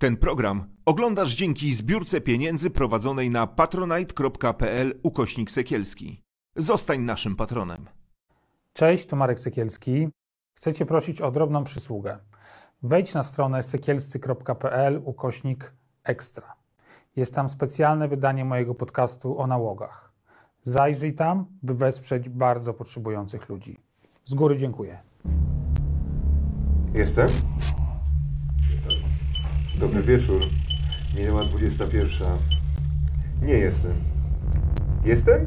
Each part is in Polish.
Ten program oglądasz dzięki zbiórce pieniędzy prowadzonej na patronite.pl ukośnik sekielski. Zostań naszym patronem. Cześć, tu Marek Sekielski. Chcę Cię prosić o drobną przysługę. Wejdź na stronę sekielscy.pl ukośnik ekstra. Jest tam specjalne wydanie mojego podcastu o nałogach. Zajrzyj tam, by wesprzeć bardzo potrzebujących ludzi. Z góry dziękuję. Jestem? Dobry wieczór. Minęła 21. Nie jestem. Jestem?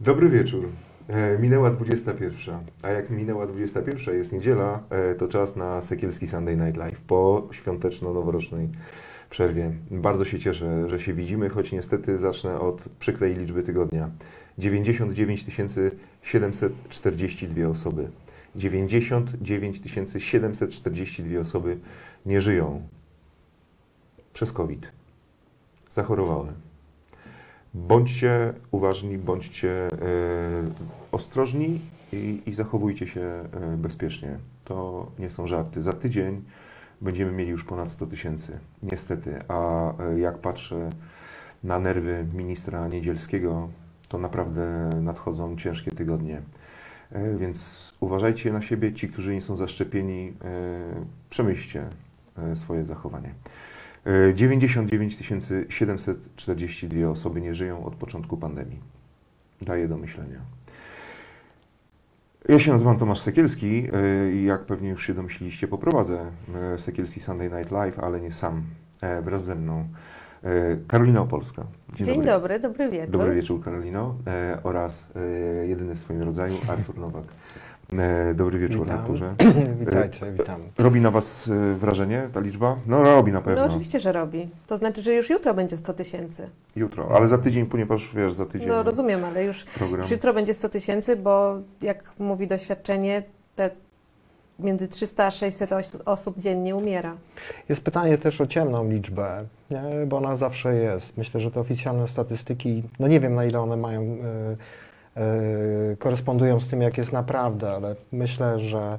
Dobry wieczór. E, minęła 21. A jak minęła 21, jest niedziela, e, to czas na Sekielski Sunday Night Live po świąteczno-noworocznej przerwie. Bardzo się cieszę, że się widzimy, choć niestety zacznę od przykrej liczby tygodnia. 99 742 osoby. 99 742 osoby nie żyją przez COVID. Zachorowały. Bądźcie uważni, bądźcie e, ostrożni i, i zachowujcie się e, bezpiecznie. To nie są żarty. Za tydzień będziemy mieli już ponad 100 tysięcy. Niestety. A e, jak patrzę na nerwy ministra Niedzielskiego, to naprawdę nadchodzą ciężkie tygodnie. E, Więc uważajcie na siebie, ci, którzy nie są zaszczepieni, e, przemyślcie e, swoje zachowanie. E, 99 742 osoby nie żyją od początku pandemii. Daje do myślenia. Ja się nazywam Tomasz Sekielski i jak pewnie już się domyśliliście, poprowadzę Sekielski Sunday Night Live, ale nie sam, wraz ze mną Karolina Opolska. Dzień, dobry. dobry, wieczór. Dobry wieczór Karolino e, oraz e, jedyny w swoim rodzaju Artur Nowak. E, dobry wieczór Witam. Arturze. Witajcie, witam. Robi na Was e, wrażenie ta liczba? No robi na pewno. No oczywiście, że robi. To znaczy, że już jutro będzie 100 tysięcy. Jutro, ale za tydzień, ponieważ wiesz, za tydzień No rozumiem, ale już, program. już jutro będzie 100 tysięcy, bo jak mówi doświadczenie, te między 300 a 600 os- osób dziennie umiera. Jest pytanie też o ciemną liczbę, nie? bo ona zawsze jest. Myślę, że te oficjalne statystyki, no nie wiem na ile one mają, e, e, korespondują z tym, jak jest naprawdę, ale myślę, że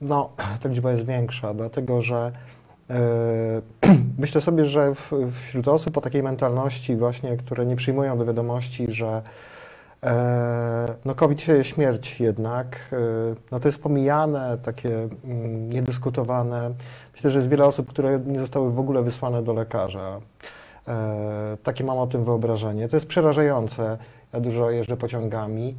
no, ta liczba jest większa, dlatego że e, myślę sobie, że w, wśród osób o takiej mentalności właśnie, które nie przyjmują do wiadomości, że No COVID sieje śmierć jednak, no to jest pomijane, takie mm, niedyskutowane. Myślę, że jest wiele osób, które nie zostały w ogóle wysłane do lekarza. E, Takie mam o tym wyobrażenie. To jest przerażające. Ja dużo jeżdżę pociągami,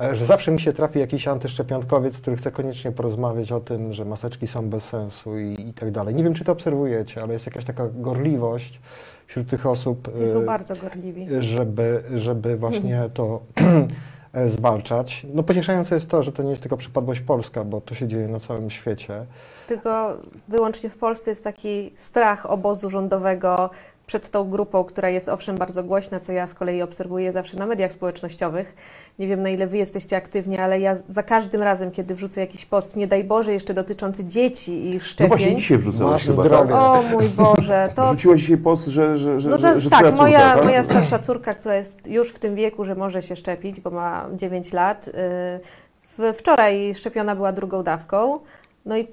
e, że zawsze mi się trafi jakiś antyszczepionkowiec, który chce koniecznie porozmawiać o tym, że maseczki są bez sensu i, i tak dalej. Nie wiem, czy to obserwujecie, ale jest jakaś taka gorliwość wśród tych osób. I są e, bardzo gorliwi. żeby, żeby właśnie to e, zwalczać. No pocieszające jest to, że to nie jest tylko przypadłość polska, bo to się dzieje na całym świecie. Tylko wyłącznie w Polsce jest taki strach obozu rządowego przed tą grupą, która jest owszem bardzo głośna, co ja z kolei obserwuję zawsze na mediach społecznościowych. Nie wiem na ile Wy jesteście aktywni, ale ja za każdym razem, kiedy wrzucę jakiś post, nie daj Boże, jeszcze dotyczący dzieci i No szczepień. właśnie dzisiaj wrzucałeś Masz chyba, zdrowie. tak? O mój Boże, to Wrzuciłeś dzisiaj post, że, że, że, No to, że tak, twoja moja, córka, tak? moja starsza córka, która jest już w tym wieku, że może się szczepić, bo ma 9 lat, y, w, wczoraj szczepiona była drugą dawką. No i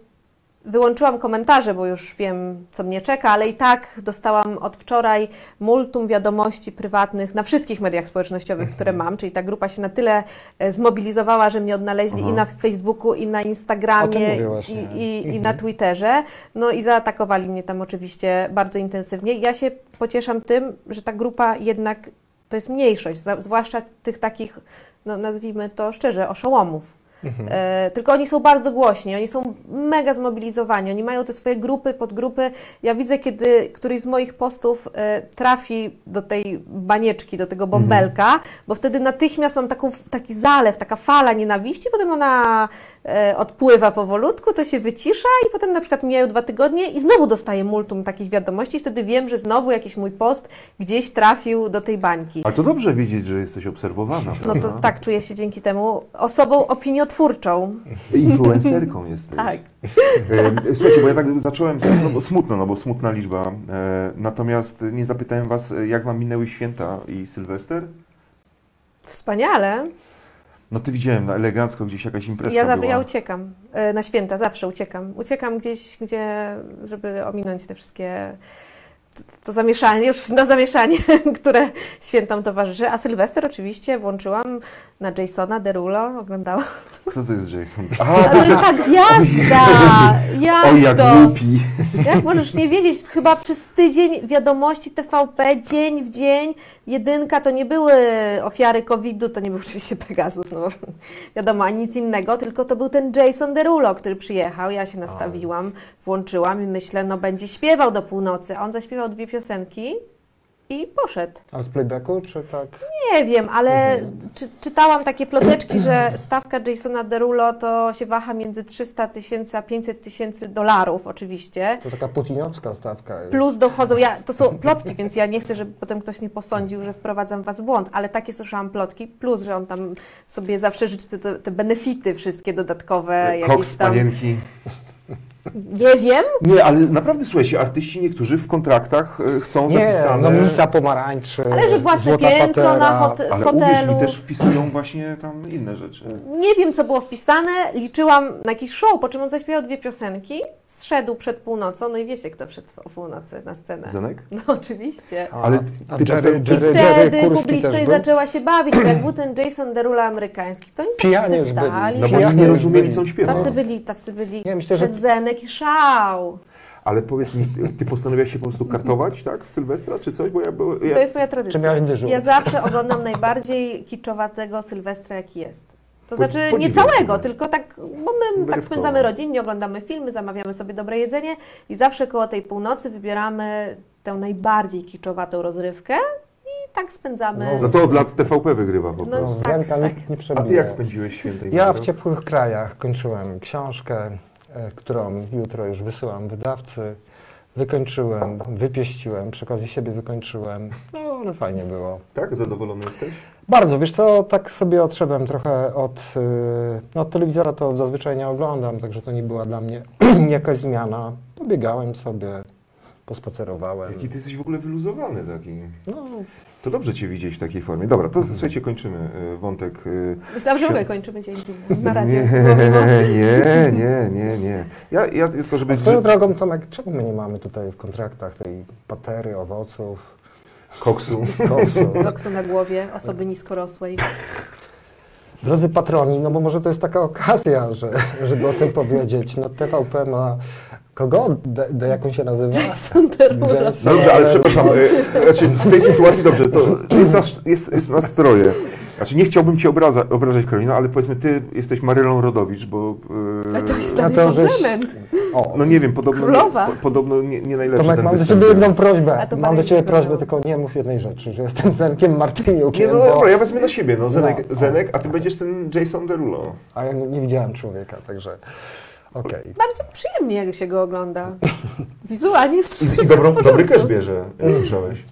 wyłączyłam komentarze, bo już wiem, co mnie czeka, ale i tak dostałam od wczoraj multum wiadomości prywatnych na wszystkich mediach społecznościowych, które mam, czyli ta grupa się na tyle e, zmobilizowała, że mnie odnaleźli Aha. i na Facebooku, i na Instagramie, i, i, i na Twitterze. No i zaatakowali mnie tam oczywiście bardzo intensywnie. Ja się pocieszam tym, że ta grupa jednak to jest mniejszość, za- zwłaszcza tych takich, no nazwijmy to szczerze, oszołomów. Mhm. E, tylko oni są bardzo głośni, oni są mega zmobilizowani, oni mają te swoje grupy, podgrupy. Ja widzę, kiedy któryś z moich postów e, trafi do tej banieczki, do tego bąbelka, bo wtedy natychmiast mam taką, taki zalew, taka fala nienawiści, potem ona e, odpływa powolutku, to się wycisza i potem na przykład mijają dwa tygodnie i znowu dostaję multum takich wiadomości, wtedy wiem, że znowu jakiś mój post gdzieś trafił do tej bańki. Ale to dobrze wiedzieć, że jesteś obserwowana, No to prawda? tak czuję się dzięki temu osobą opiniotwórczą. Influencerką jesteś. Tak. E, Słuchajcie, bo ja tak zacząłem smutno, bo smutno, no bo smutna liczba. E, Natomiast nie zapytałem Was, jak Wam minęły święta i Sylwester? Wspaniale. No ty widziałem, na elegancko gdzieś jakaś impreza Ja, zawsze, była. ja uciekam e, na święta, zawsze uciekam. Uciekam gdzieś, gdzie, żeby ominąć te wszystkie to, to zamieszanie, już na zamieszanie, które świętom towarzyszy. A Sylwester oczywiście włączyłam na Jasona Derulo, oglądałam. Kto to jest Jason? A A, to jest ta gwiazda! Jak Oj, jak to? głupi. Jak możesz nie wiedzieć, chyba przez tydzień wiadomości TVP, dzień w dzień, jedynka to nie były ofiary COVID-u, to nie był oczywiście Pegasus, no wiadomo, ani nic innego, tylko to był ten Jason Derulo, który przyjechał, ja się nastawiłam, włączyłam i myślę, no będzie śpiewał do północy, on zaśpiewał dwie piosenki i poszedł. Ale z playbacku, czy tak? Nie wiem, ale czy, czytałam takie ploteczki, że stawka Jasona Derulo to się waha między 300 tysięcy a 500 tysięcy dolarów oczywiście. To taka putinowska stawka. Plus dochodzą, ja, to są plotki, więc ja nie chcę, żeby potem ktoś mnie posądził, że wprowadzam was w błąd, ale takie słyszałam plotki, plus, że on tam sobie zawsze życzy te, te benefity wszystkie dodatkowe, Koks, tam, panienki. Nie wiem, Nie, ale naprawdę słuchajcie, artyści niektórzy w kontraktach e, chcą Nie, zapisane... no misa pomarańczy, ale że własne piętro na hote, Ale hotelu. mi, też wpisują właśnie tam inne rzeczy. Nie wiem, co było wpisane, liczyłam na jakiś show, po czym on zaśpiewał dwie piosenki, zszedł przed północą, no i wiecie, kto wszedł o północy na scenę. Zenek? No oczywiście. A, Ale a ty Jerry, potem- I Jerry, wtedy Jerry publiczność zaczęła się bawić, bo jak był ten Jason Derulo amerykański, to oni wszyscy stali. No bo nie rozumieli, co on śpiewa. Tacy byli, tacy byli Nie, myślę, że- przed Zenek i szał. Ale powiedz mi, ty postanowiłaś się po prostu kartować, tak? W Sylwestra czy coś? Bo ja, byłem, ja To jest moja Czy tradycja. miałeś dyżur? Ja zawsze oglądam najbardziej kiczowatego Sylwestra, jaki jest. To Po- znaczy nie całego, tylko tak, bo my tak Wyrywkowo. spędzamy rodzinnie, oglądamy filmy, zamawiamy sobie dobre jedzenie i zawsze koło tej północy wybieramy tę najbardziej kiczowatą rozrywkę i tak spędzamy. No to od lat TVP wygrywa po No, prostu. No, tak, tak. nikt nie A ty jak spędziłeś świętej Ja w ciepłych krajach kończyłem książkę, którą jutro już wysyłam wydawcy. Wykończyłem, wypieściłem, przy okazji siebie wykończyłem. No, ale fajnie było. Tak? Zadowolony jesteś? Bardzo, wiesz co, tak sobie odszedłem trochę od, y, no, od telewizora, to zazwyczaj nie oglądam, także to nie była dla mnie jakaś zmiana. Pobiegałem sobie, pospacerowałem. Jaki ty jesteś w ogóle wyluzowany taki. No, To dobrze cię widzieć w takiej formie. Dobra, to słuchajcie, kończymy e, wątek. Myślałam, że w ogóle Świąt- kończymy dzień na razie. Nie, nie, nie, nie. Ja, ja tylko, żeby... a swoją drogą, Tomek, czemu my nie mamy tutaj w kontraktach tej patery, owoców, Koksu. koksu? Loksu na głowie osoby niskorosłej. Drodzy patroni, no bo może to jest taka okazja, że, żeby o tym powiedzieć. No TVP ma kogo? De, de jak on się nazywa? Jason Derulo. Dobrze, ale przepraszam, znaczy w tej sytuacji dobrze, to, jest, nas, jest, jest nastroje. Znaczy nie chciałbym Cię obraza, obrażać, Karolina, ale powiedzmy Ty jesteś Marylą Rodowicz, bo... e, A to jest żeś- komplement. O, No nie wiem, podobno, Królowa. nie, po, podobno nie, nie najlepszy Tomek, ten mam do Ciebie jedną prośbę. Mam do Ciebie prośbę, tylko nie mów jednej rzeczy, że jestem Zenkiem Martyniukiem, Nie, no bo... dobra, ja wezmę na siebie, no Zenek, No. Zenek a Ty będziesz ten Jason Derulo. A ja nie widziałem człowieka, także okej. Bardzo przyjemnie, jak się go ogląda. Wizualnie jest I, wszystko dobrą, w dobry cash bierze, jak słyszałeś.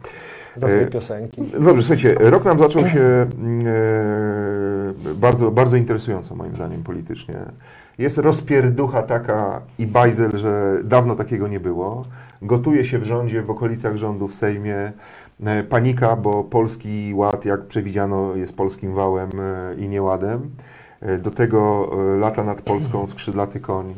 Za dwie E, piosenki. No Dobrze, słuchajcie, rok nam zaczął się mm, e, bardzo, bardzo interesująco moim zdaniem politycznie. Jest rozpierducha taka i bajzel, że dawno takiego nie było. Gotuje się w rządzie, w okolicach rządu, w Sejmie. E, Panika, bo polski ład, jak przewidziano, jest polskim wałem i nieładem. E, Do tego e, lata nad Polską skrzydlaty koń e,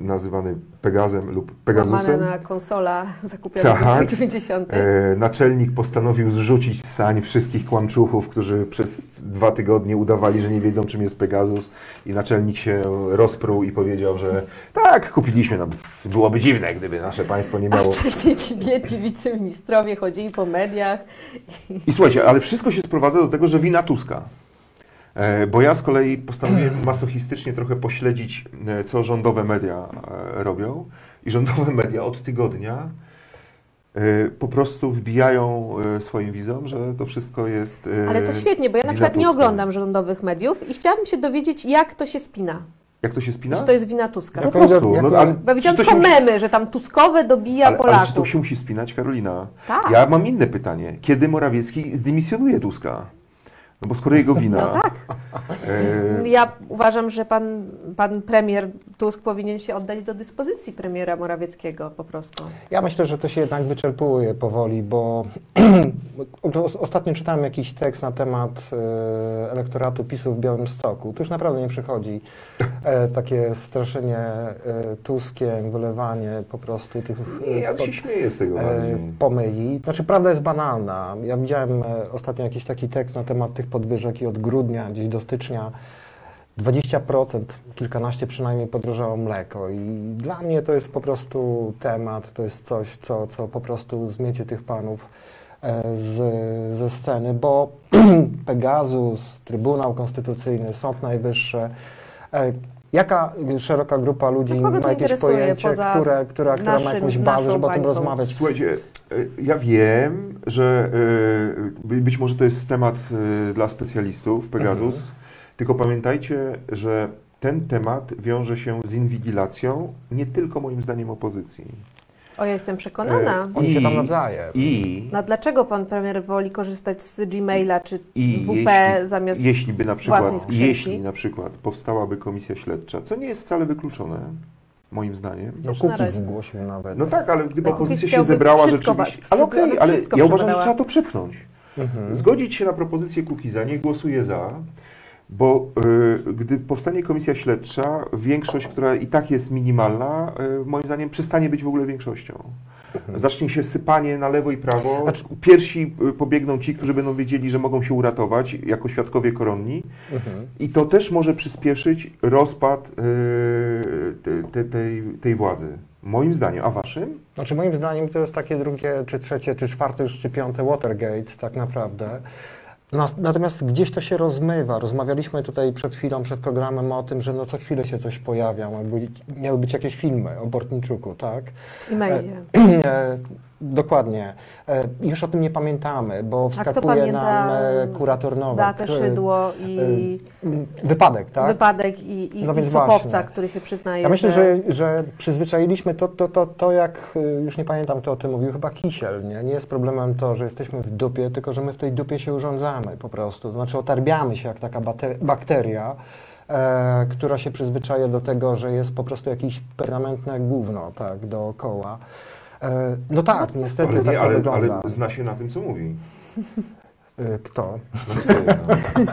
nazywany Pegazem lub Łamane Pegasusem. na konsola zakupiona w Tak. latach 90. E, naczelnik postanowił zrzucić z sań wszystkich kłamczuchów, którzy przez dwa tygodnie udawali, że nie wiedzą, czym jest Pegasus. I naczelnik się rozpruł i powiedział, że tak, kupiliśmy. No, byłoby dziwne, gdyby nasze państwo nie A miało. wcześniej ci biedni wiceministrowie chodzili po mediach. I słuchajcie, ale wszystko się sprowadza do tego, że wina Tuska. E, Bo ja z kolei postanowiłem masochistycznie trochę pośledzić, e, co rządowe media e, robią. I rządowe media od tygodnia po prostu wbijają swoim widzom, że to wszystko jest. Ale to świetnie, bo ja na przykład nie oglądam rządowych mediów i chciałabym się dowiedzieć, jak to się spina. Jak to się spina? Że to jest wina Tuska. Po prostu. jak- No, ale, Bo widziałam czy to tylko memy, że tam Tuskowe dobija ale, ale czy to Polaków. się musi spinać, Karolina? Tak. Ja mam inne pytanie. Kiedy Morawiecki zdymisjonuje Tuska? No bo skoro jego wina. No tak. e, Ja uważam, że pan, pan premier Tusk powinien się oddać do dyspozycji premiera Morawieckiego po prostu. Ja myślę, że to się jednak wyczerpuje powoli, bo ostatnio czytałem jakiś tekst na temat e, elektoratu PiSu w Białymstoku. Tu już naprawdę nie przychodzi e, takie straszenie e, Tuskiem, wylewanie po prostu tych Nie, ja się śmieję z tego pomyli. Znaczy, prawda jest banalna. Ja widziałem ostatnio jakiś taki tekst na temat tych podwyżek i od grudnia gdzieś do stycznia 20%, kilkanaście przynajmniej podrożało mleko. I dla mnie to jest po prostu temat, to jest coś, co, co po prostu zmiecie tych panów e, z, ze sceny, bo Pegasus, Trybunał Konstytucyjny, Sąd Najwyższy, e, jaka szeroka grupa ludzi To kogo to ma jakieś pojęcie, poza które, która, która ma naszym- jakąś bazę, żeby o tym rozmawiać? Słuchajcie, y, ja wiem, że by- być może to jest temat y, dla specjalistów, Pegasus, Mhm. tylko pamiętajcie, że ten temat wiąże się z inwigilacją nie tylko moim zdaniem opozycji. O, ja jestem przekonana. Oni się tam I- nawzajem. I, No dlaczego pan premier woli korzystać z Gmaila czy i WP jeśli, zamiast jeśli by na przykład, jeśli na przykład powstałaby komisja śledcza, co nie jest wcale wykluczone, moim zdaniem, No Chociaż Kukiz zgłosił nawet. No tak, ale gdyby No, opozycja się zebrała rzeczywiście... Ale okej, aby ale ja uważam, że trzeba to przepchnąć. Mhm. Zgodzić się na propozycję Kukiza, nie głosuję za, bo y, gdy powstanie komisja śledcza, większość, która i tak jest minimalna, y, moim zdaniem przestanie być w ogóle większością. Zacznie się sypanie na lewo i prawo. Znaczy- Pierwsi y, pobiegną ci, którzy będą wiedzieli, że mogą się uratować jako świadkowie koronni. Mhm. I to też może przyspieszyć rozpad y, te, tej, tej władzy. Moim zdaniem. A waszym? Znaczy moim zdaniem to jest takie drugie, czy trzecie, czy czwarte, już czy piąte Watergate tak naprawdę. Natomiast gdzieś to się rozmywa. Rozmawialiśmy tutaj przed chwilą, przed programem o tym, że no co chwilę się coś pojawia. Miały być, miały być jakieś filmy o Bortniczuku, tak? I Mejzie. E, dokładnie. E, już o tym nie pamiętamy, bo wskakuje nam e, kurator Nowak. Beatę E, Szydło i m, Wypadek, tak? wypadek i, i, No i więc Sopowca, właśnie. który się przyznaje, Ja myślę, że, że przyzwyczailiśmy to, to, to, to, jak już nie pamiętam, kto o tym mówił, chyba Kisiel. Nie? nie jest problemem to, że jesteśmy w dupie, tylko że my w tej dupie się urządzamy po prostu. To znaczy otarbiamy się jak taka bakteria, e, która się przyzwyczaja do tego, że jest po prostu jakieś permanentne gówno tak, dookoła. E, no tak, niestety Ale, tak nie, ale, wygląda. ale zna się na tym, co mówi. Y, Kto? No, no.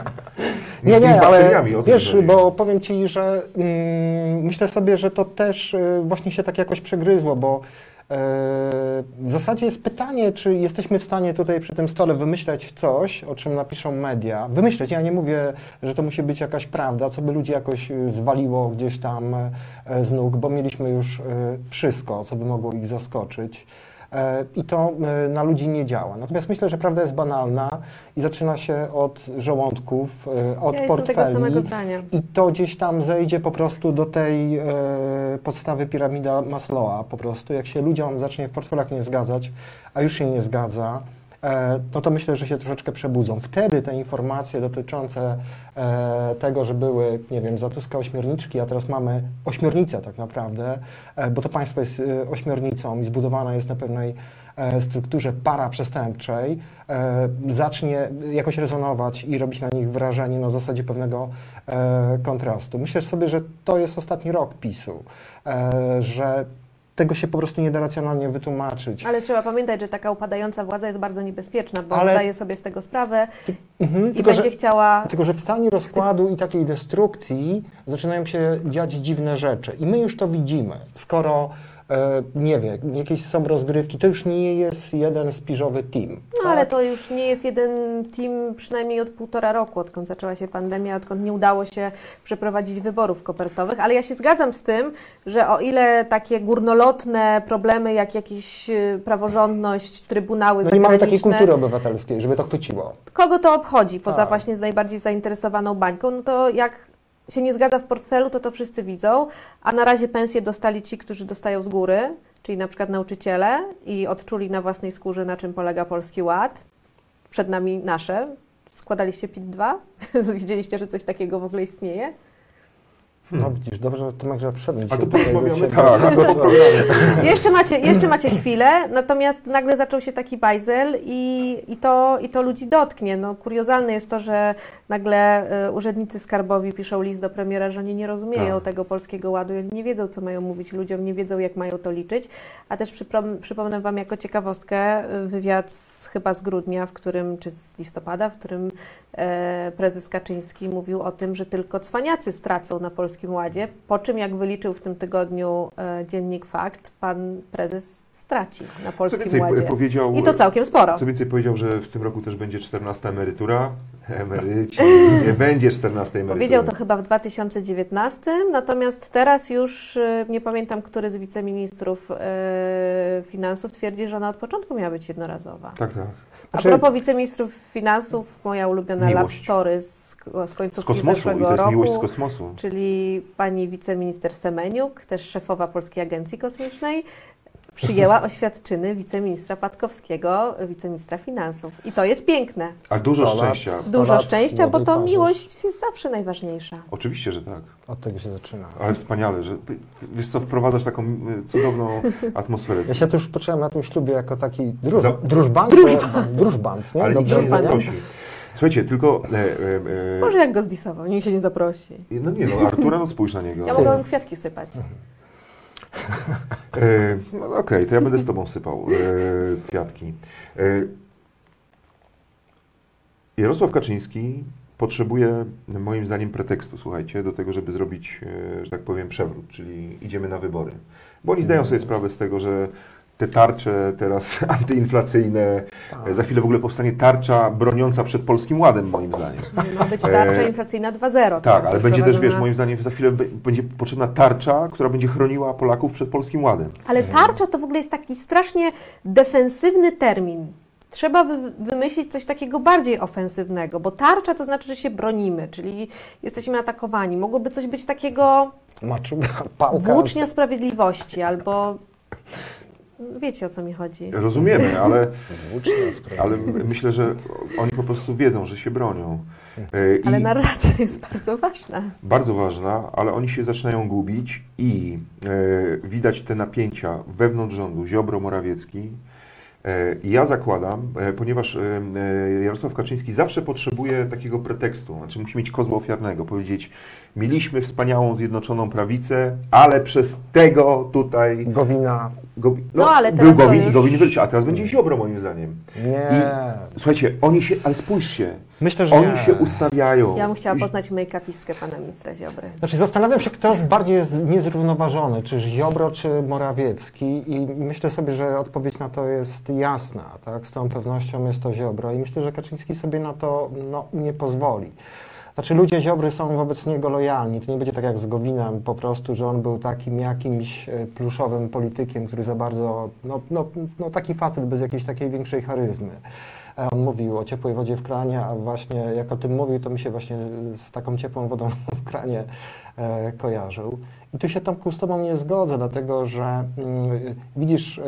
Nie, nie, ale wiesz, bo powiem Ci, że mm, myślę sobie, że to też y, właśnie się tak jakoś przegryzło, bo y, w zasadzie jest pytanie, czy jesteśmy w stanie tutaj przy tym stole wymyśleć coś, o czym napiszą media. Wymyśleć, ja nie mówię, że to musi być jakaś prawda, co by ludzi jakoś y, zwaliło gdzieś tam y, z nóg, bo mieliśmy już wszystko, co by mogło ich zaskoczyć. E, I to e, na ludzi nie działa. Natomiast myślę, że prawda jest banalna i zaczyna się od żołądków, e, od ja portfeli. I to gdzieś tam zejdzie po prostu do tej podstawy piramida Maslowa po prostu. Jak się ludziom zacznie w portfelach nie zgadzać, a już się nie zgadza, no to myślę, że się troszeczkę przebudzą. Wtedy te informacje dotyczące e, tego, że były, nie wiem, za Tuska ośmiorniczki, a teraz mamy ośmiornicę tak naprawdę, e, bo to państwo jest e, ośmiornicą i zbudowane jest na pewnej e, strukturze paraprzestępczej, e, zacznie jakoś rezonować i robić na nich wrażenie na zasadzie pewnego e, kontrastu. Myślę sobie, że to jest ostatni rok PiSu, e, że tego się po prostu nie da racjonalnie wytłumaczyć. Ale trzeba pamiętać, że taka upadająca władza jest bardzo niebezpieczna, bo Ale- zdaje sobie z tego sprawę Mhm, i tylko, będzie że, chciała... tylko, że w stanie rozkładu i takiej destrukcji zaczynają się dziać dziwne rzeczy. I my już to widzimy. Skoro, nie wiem, jakieś są rozgrywki, to już nie jest jeden spiżowy team. No tak? ale to już nie jest jeden team przynajmniej od półtora roku, odkąd zaczęła się pandemia, odkąd nie udało się przeprowadzić wyborów kopertowych. Ale ja się zgadzam z tym, że o ile takie górnolotne problemy jak jakieś y, praworządność, trybunały No nie mamy takiej kultury obywatelskiej, żeby to chwyciło. kogo to obchodzi poza Tak. właśnie z najbardziej zainteresowaną bańką, no to jak się nie zgadza w portfelu, to to wszyscy widzą, a na razie pensje dostali ci, którzy dostają z góry, czyli na przykład nauczyciele i odczuli na własnej skórze, na czym polega Polski Ład. Przed nami nasze. Składaliście PIT-2? Widzieliście, że coś takiego w ogóle istnieje? No widzisz, dobrze, Tomek, że wszedłem dzisiaj to tutaj do ciebie. tak, porozmawiamy. Jeszcze macie, jeszcze macie chwilę, natomiast nagle zaczął się taki bajzel i, i, to, i to ludzi dotknie. No, kuriozalne jest to, że nagle y, urzędnicy skarbowi piszą list do premiera, że oni nie rozumieją Tak. tego polskiego ładu nie wiedzą, co mają mówić ludziom, nie wiedzą, jak mają to liczyć. A też przypom- przypomnę Wam jako ciekawostkę y, wywiad z, chyba z grudnia, w którym, czy z listopada, w którym e, prezes Kaczyński mówił o tym, że tylko cwaniacy stracą na Polskim Ładzie, po czym jak wyliczył w tym tygodniu e, dziennik Fakt, pan prezes straci na Polskim Ładzie. I to całkiem sporo. co więcej powiedział, że w tym roku też będzie 14 emerytura. Emeryci, nie będzie 14 emerytury. Powiedział to chyba w 2019, natomiast teraz już e, nie pamiętam, który z wiceministrów e, finansów twierdzi, że ona od początku miała być jednorazowa. Tak, tak. A Znaczy- propos wiceministrów finansów, moja ulubiona love Miłość. story z, z Z końcówki kosmosu. I zeszłego roku. z kosmosu. czyli pani wiceminister Semeniuk, też szefowa Polskiej Agencji Kosmicznej, przyjęła oświadczyny wiceministra Patkowskiego, wiceministra finansów. I to jest piękne. A dużo Sto szczęścia. Sto Dużo szczęścia, bo to miłość jest zawsze najważniejsza. Oczywiście, że tak. Od tego się zaczyna. Ale wspaniale, że wiesz co, wprowadzasz taką y, cudowną atmosferę. Ja się tu już poczułem na tym ślubie jako taki druż, Za- drużband. Drużband. drużband, nie? Ale Dobrze się nie zaprosi. Słuchajcie, tylko... E, e, e, Może jak go zdisował, nikt się nie zaprosi. No nie no, Artura, no spójrz na niego. Ja mogę kwiatki sypać. E, no okej, to ja będę z tobą sypał e, kwiatki. E, Jarosław Kaczyński potrzebuje moim zdaniem pretekstu, słuchajcie, do tego, żeby zrobić, e, że tak powiem, przewrót, czyli idziemy na wybory. Bo oni zdają sobie sprawę z tego, że te tarcze teraz antyinflacyjne, e, za chwilę w ogóle powstanie tarcza broniąca przed Polskim Ładem, moim zdaniem. Ma być tarcza E, inflacyjna 2.0. Tak, ale będzie też, wiesz, moim zdaniem za chwilę będzie potrzebna tarcza, która będzie chroniła Polaków przed Polskim Ładem. Ale tarcza to w ogóle jest taki strasznie defensywny termin. Trzeba wy wymyślić coś takiego bardziej ofensywnego, bo tarcza to znaczy, że się bronimy, czyli jesteśmy atakowani. Mogłoby coś być takiego Maczuga, pałka. włócznia sprawiedliwości albo. Wiecie o co mi chodzi. Rozumiemy, ale, ale myślę, że oni po prostu wiedzą, że się bronią. E, I Ale narracja jest bardzo ważna. bardzo ważna, ale oni się zaczynają gubić i e, widać te napięcia wewnątrz rządu, Ziobro, Morawiecki. E, ja zakładam, e, ponieważ e, e, Jarosław Kaczyński zawsze potrzebuje takiego pretekstu, znaczy musi mieć kozła ofiarnego, powiedzieć mieliśmy wspaniałą zjednoczoną prawicę, ale przez tego tutaj Gowina. Gowi- No, ale był teraz to Gowin i już- Gowin wyleciał, a teraz będzie Ziobro moim zdaniem. Nie. Słuchajcie, oni się, ale spójrzcie, Myślę, że oni nie. się ustawiają. Ja bym chciała poznać make-upistkę pana ministra Ziobry. Znaczy zastanawiam się, kto jest bardziej jest niezrównoważony, czy Ziobro, czy Morawiecki i myślę sobie, że odpowiedź na to jest jasna, tak? Z całą pewnością jest to Ziobro i myślę, że Kaczyński sobie na to no, nie pozwoli. Znaczy ludzie Ziobry są wobec niego lojalni, to nie będzie tak jak z Gowinem po prostu, że on był takim jakimś e, pluszowym politykiem, który za bardzo, no, no, no taki facet bez jakiejś takiej większej charyzmy. On mówił o ciepłej wodzie w kranie, a właśnie jak o tym mówił, to mi się właśnie z taką ciepłą wodą w kranie e, kojarzył. I tu się Tomku z Tobą nie zgodzę, dlatego że mm, widzisz, e,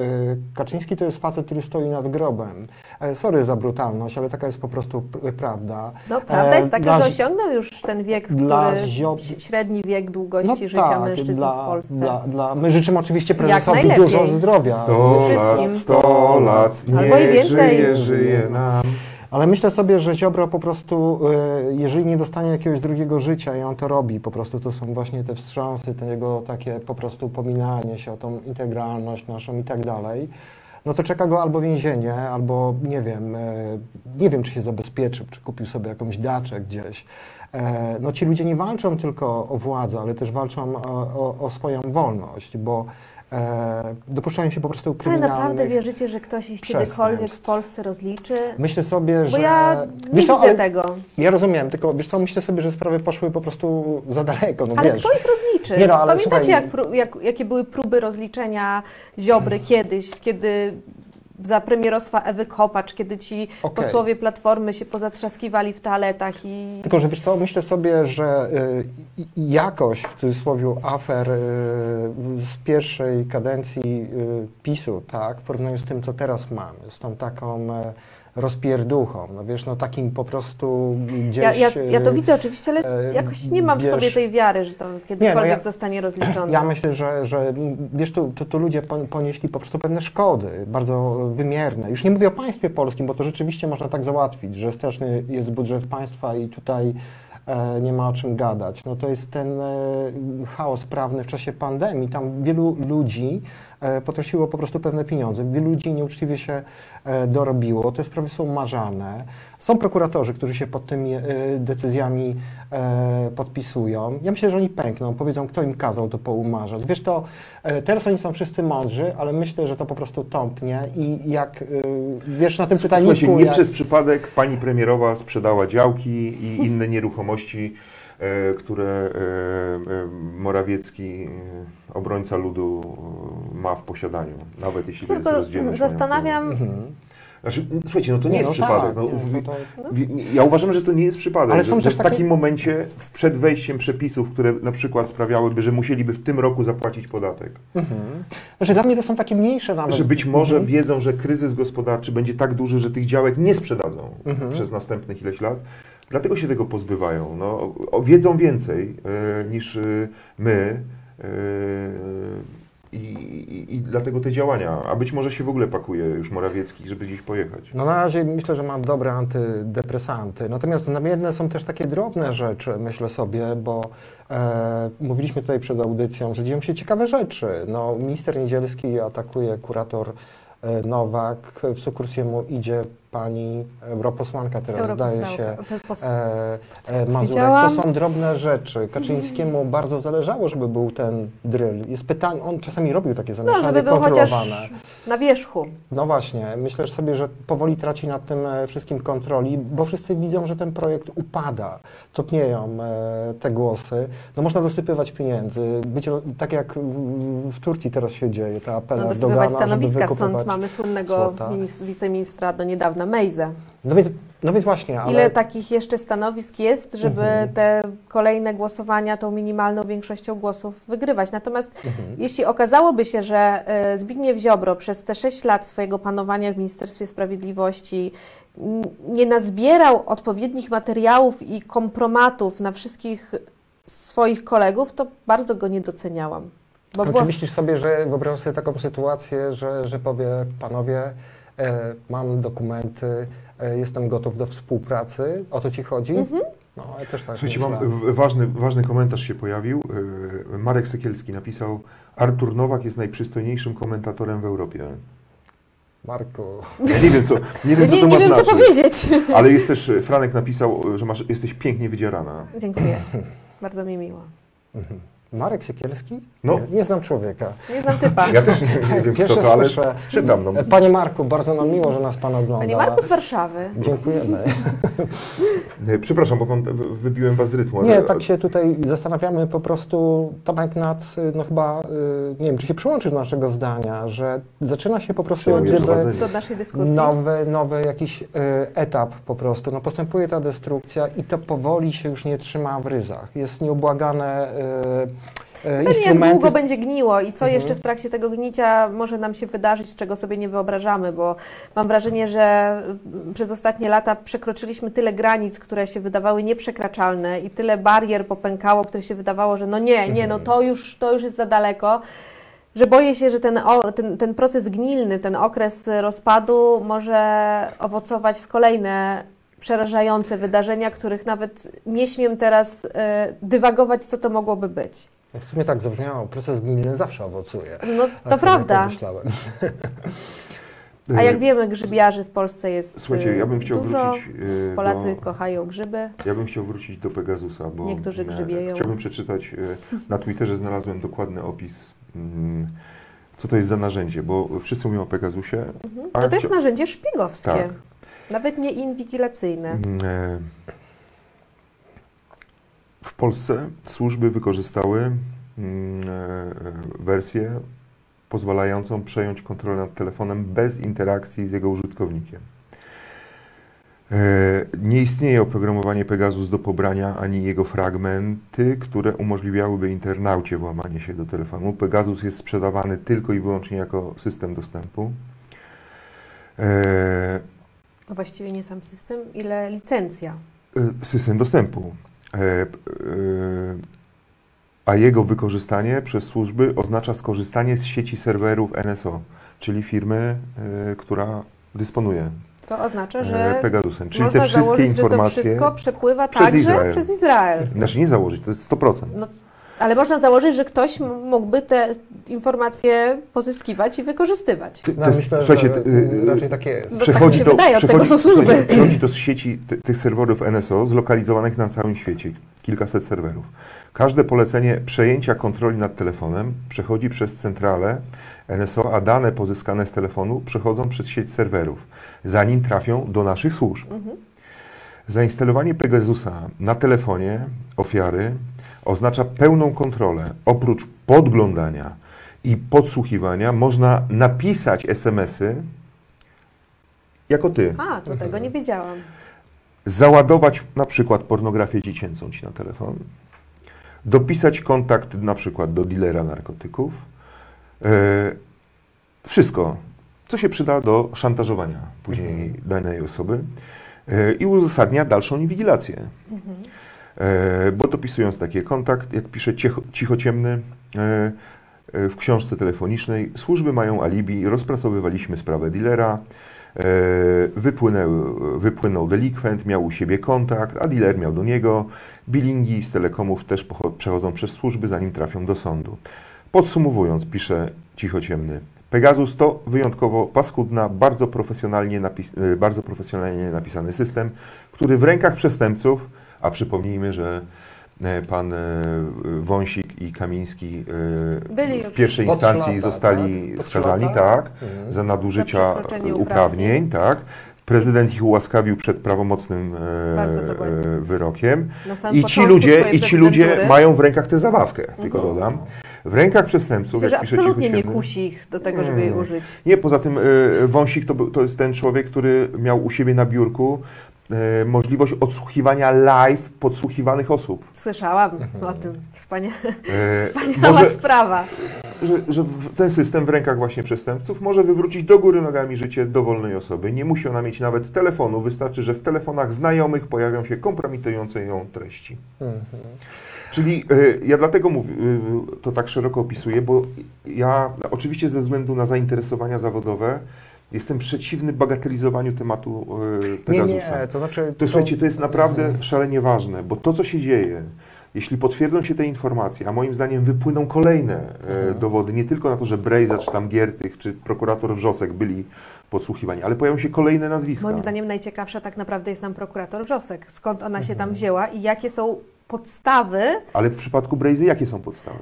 Kaczyński to jest facet, który stoi nad grobem. E, sorry za brutalność, ale taka jest po prostu p- prawda. No, prawda E, jest taka, dla że osiągnął już ten wiek, dla który Ziob- ś- średni wiek długości życia tak, mężczyzn dla, w Polsce. Dla, dla, my życzymy oczywiście prezesowi dużo zdrowia. Sto Wszystkim. lat, sto lat, Albo i nie więcej. żyje, żyje nam. Ale myślę sobie, że Ziobro po prostu, e, jeżeli nie dostanie jakiegoś drugiego życia i on to robi, po prostu to są właśnie te wstrząsy, te jego takie po prostu pominanie się o tą integralność naszą i tak dalej, no to czeka go albo więzienie, albo nie wiem, e, nie wiem czy się zabezpieczył, czy kupił sobie jakąś daczę gdzieś. E, No ci ludzie nie walczą tylko o władzę, ale też walczą o, o, o swoją wolność, bo e, dopuszczają się po prostu Ale kryminalnych... naprawdę wierzycie, że ktoś ich kiedykolwiek w. Polsce rozliczy? Myślę sobie, Bo że... ja nie Wiesz co, widzę ale- tego. Ja rozumiem, tylko wiesz co, myślę sobie, że sprawy poszły po prostu za daleko, no Ale wiesz. kto ich rozliczy? Nie no, ale Pamiętacie, słuchaj- jak, jak, jakie były próby rozliczenia Ziobry kiedyś, kiedy za premierostwa Ewy Kopacz, kiedy ci Okej. posłowie Platformy się pozatrzaskiwali w toaletach i... Tylko, że wiesz co, myślę sobie, że y, y, jakość, w cudzysłowie, afer y, z pierwszej kadencji y, PiSu, tak, w porównaniu z tym, co teraz mamy, z tą taką e, rozpierduchą, no wiesz, no takim po prostu gdzieś... Ja, ja, ja to y, widzę oczywiście, ale e, jakoś nie mam w wiesz- sobie tej wiary, że to kiedykolwiek ja- zostanie rozliczone. Ja myślę, że, że wiesz, tu, tu, tu ludzie pon- ponieśli po prostu pewne szkody, bardzo wymierne. Już nie mówię o państwie polskim, bo to rzeczywiście można tak załatwić, że straszny jest budżet państwa i tutaj e, nie ma o czym gadać. No to jest ten e, chaos prawny w czasie pandemii. Tam wielu ludzi e, potraciło po prostu pewne pieniądze. Wielu ludzi nieuczciwie się e, dorobiło. Te sprawy są umarzane. Są prokuratorzy, którzy się pod tymi e, decyzjami podpisują. Ja myślę, że oni pękną, powiedzą, kto im kazał to poumarzać. Wiesz, to teraz oni są wszyscy mądrzy, ale myślę, że to po prostu tąpnie i jak, wiesz, na tym pytaniu... Słuchajcie, nie przez przypadek pani premierowa sprzedała działki i inne nieruchomości, które e, e, Morawiecki, e, obrońca ludu, e, ma w posiadaniu, nawet jeśli jest Tylko rozdzielność zastanawiam, Mhm. Znaczy, słuchajcie, no to nie, Nie, jest no przypadek. tak, no, nie, w- to- w- Ja uważam, że to nie jest przypadek. Ale że, są że też w takie- takim momencie, w- przed wejściem przepisów, które na przykład sprawiałyby, że musieliby w tym roku zapłacić podatek, Mhm. Znaczy dla mnie to są takie mniejsze nawet... że być może Mhm. wiedzą, że kryzys gospodarczy będzie tak duży, że tych działek nie sprzedadzą Mhm. przez następnych ileś lat. Dlatego się tego pozbywają. No, wiedzą więcej e, niż e, my. e, i, i, I dlatego te działania, a być może się w ogóle pakuje już Morawiecki, żeby gdzieś pojechać. No na razie myślę, że mam dobre antydepresanty. Natomiast znamienne są też takie drobne rzeczy, myślę sobie, bo e, mówiliśmy tutaj przed audycją, że dzieją się ciekawe rzeczy. No, minister Niedzielski atakuje kurator Nowak, w sukursję mu idzie pani europosłanka teraz zdaje się e, e, Mazurek. To są drobne rzeczy. Kaczyńskiemu bardzo zależało, żeby był ten drill. Jest pytanie, on czasami robił takie No, zamieszanie żeby był kontrolowane. chociaż na wierzchu. No właśnie, myślę sobie, że powoli traci nad tym e, wszystkim kontroli, bo wszyscy widzą, że ten projekt upada. Topnieją e, te głosy. No można dosypywać pieniędzy, być tak jak w, Turcji teraz się dzieje, ta apela No, dosypywać żeby stanowiska. wykupywać Stąd mamy słynnego wiceministra do niedawna, Mejza. No więc, no więc właśnie, ale... Ile takich jeszcze stanowisk jest, żeby Mhm. te kolejne głosowania tą minimalną większością głosów wygrywać? Natomiast Mhm. jeśli okazałoby się, że e, Zbigniew Ziobro przez te sześć lat swojego panowania w Ministerstwie Sprawiedliwości nie nazbierał odpowiednich materiałów i kompromatów na wszystkich swoich kolegów, to bardzo go nie doceniałam. Bo No, Czy myślisz sobie, że wyobrażasz sobie taką sytuację, że, że powie, panowie, mam dokumenty, e, jestem gotów do współpracy, o to ci chodzi? Mhm. No, ja też tak Słuchajcie, myślę. mam w- ważny, ważny komentarz się pojawił. Marek Sekielski napisał: Artur Nowak jest najprzystojniejszym komentatorem w Europie. Marku, Ja nie wiem, co, nie wiem, co nie, to nie ma wiem, co powiedzieć. Ale jest też, e, Franek napisał, że masz, jesteś pięknie wydzierana. Dziękuję. Bardzo mi miło. Marek Sekielski? No. Nie, nie znam człowieka. Nie znam typa. Ja też nie, nie wiem, Pierwsze kto to, ale słyszę. czytam. No. Panie Marku, bardzo nam miło, że nas Pan ogląda. Panie Marku z Warszawy. Dziękujemy. Przepraszam, bo w- wybiłem was z rytmu. Nie, ale- tak się tutaj zastanawiamy po prostu, Tomek, nad, y, no chyba, y, nie wiem, czy się przyłączysz do naszego zdania, że zaczyna się po prostu. Do naszej dyskusji. nowy, nowy jakiś y, etap po prostu. No postępuje ta destrukcja i to powoli się już nie trzyma w ryzach. Jest nieubłagane y, Pytanie, jak instrumenty. długo będzie gniło i co Mhm. jeszcze w trakcie tego gnicia może nam się wydarzyć, czego sobie nie wyobrażamy, bo mam wrażenie, że mm, przez ostatnie lata przekroczyliśmy tyle granic, które się wydawały nieprzekraczalne i tyle barier popękało, które się wydawało, że no nie, nie, no to już, to już jest za daleko. Że boję się, że ten, ten, ten proces gnilny, ten okres rozpadu może owocować w kolejne przerażające wydarzenia, których nawet nie śmiem teraz y, dywagować, co to mogłoby być. W sumie tak zabrzmiało, proces gnilny zawsze owocuje. No to sobie prawda. A jak wiemy, grzybiarzy w Polsce jest Słuchajcie, ja bym chciał dużo. wrócić. e, Polacy do, kochają grzyby. ja bym chciał wrócić do Pegasusa, bo Niektórzy e, grzybieją. chciałbym przeczytać. e, Na Twitterze znalazłem dokładny opis. mm, Co to jest za narzędzie? Bo wszyscy mówią o Pegasusie. a No to jest narzędzie szpiegowskie. Tak. Nawet nie inwigilacyjne. Mm, e, W Polsce służby wykorzystały mm, e, wersję pozwalającą przejąć kontrolę nad telefonem bez interakcji z jego użytkownikiem. E, Nie istnieje oprogramowanie Pegasus do pobrania ani jego fragmenty, które umożliwiałyby internaucie włamanie się do telefonu. Pegasus jest sprzedawany tylko i wyłącznie jako system dostępu. No właściwie nie sam system, ile licencja. e, System dostępu. E, e, A jego wykorzystanie przez służby oznacza skorzystanie z sieci serwerów NSO, czyli firmy, e, która dysponuje To oznacza, że Pegasusem. Czyli można te wszystkie założyć, że to informacje. wszystko przepływa przez także Izrael. przez Izrael. Znaczy nie założyć, to jest 100%. No, ale można założyć, że ktoś m- mógby te informacje pozyskiwać i wykorzystywać. Ty- No, to jest- myślę, słuchajcie, że ty- y, raczej takie jest. No tak mi się wydaje, od tego są służby. to z sieci ty, tych serwerów NSO zlokalizowanych na całym świecie, kilkaset serwerów. Każde polecenie przejęcia kontroli nad telefonem przechodzi przez centralę NSO, a dane pozyskane z telefonu przechodzą przez sieć serwerów, zanim trafią do naszych służb. Zainstalowanie Pegasusa na telefonie ofiary oznacza pełną kontrolę. Oprócz podglądania i podsłuchiwania można napisać SMS-y jako ty. A, to tego nie wiedziałam. Załadować na przykład pornografię dziecięcą ci na telefon. Dopisać kontakt na przykład do dealera narkotyków. E, wszystko, co się przyda do szantażowania później danej osoby e, i uzasadnia dalszą inwigilację. E, bo dopisując taki kontakt, jak pisze cicho, cichociemny e, e, w książce telefonicznej, służby mają alibi, rozpracowywaliśmy sprawę dealera, e, wypłynęły, wypłynął delikwent, miał u siebie kontakt, a dealer miał do niego. Bilingi z telekomów też przechodzą przez służby, zanim trafią do sądu. Podsumowując, pisze cichociemny, Pegasus to wyjątkowo paskudna, bardzo profesjonalnie, napis- e, bardzo profesjonalnie napisany system, który w rękach przestępców, a przypomnijmy, że e, pan e, Wąsik i Kamiński e, Byli w pierwszej instancji lata, zostali tak? Skazani, tak, Mhm. za nadużycia Za uprawnień, uprawnień. tak. Prezydent ich ułaskawił przed prawomocnym wyrokiem. I ci ludzie, i ci ludzie mają w rękach tę zabawkę, tylko dodam. W rękach przestępców, Myślę, że absolutnie nie kusi ich do tego, żeby jej Mm. użyć. Nie, poza tym Wąsik to, to jest ten człowiek, który miał u siebie na biurku możliwość odsłuchiwania live podsłuchiwanych osób. Słyszałam o tym. Wspania... E, Wspaniała może, sprawa. że, że ten system w rękach właśnie przestępców może wywrócić do góry nogami życie dowolnej osoby. Nie musi ona mieć nawet telefonu, wystarczy, że w telefonach znajomych pojawią się kompromitujące ją treści. Mhm. Czyli y, ja dlatego mówię, to tak szeroko opisuję, bo ja oczywiście ze względu na zainteresowania zawodowe jestem przeciwny bagatelizowaniu tematu y, Nie, Pegasusa. nie, to znaczy... To słuchajcie, to jest naprawdę szalenie ważne, bo to, co się dzieje, jeśli potwierdzą się te informacje, a moim zdaniem wypłyną kolejne e, Mhm. dowody, nie tylko na to, że Brejza, czy tam Giertych, czy prokurator Wrzosek byli podsłuchiwani, ale pojawią się kolejne nazwiska. Moim zdaniem najciekawsza tak naprawdę jest nam prokurator Wrzosek. Skąd ona się tam wzięła i jakie są podstawy. Ale w przypadku Brejzy jakie są podstawy?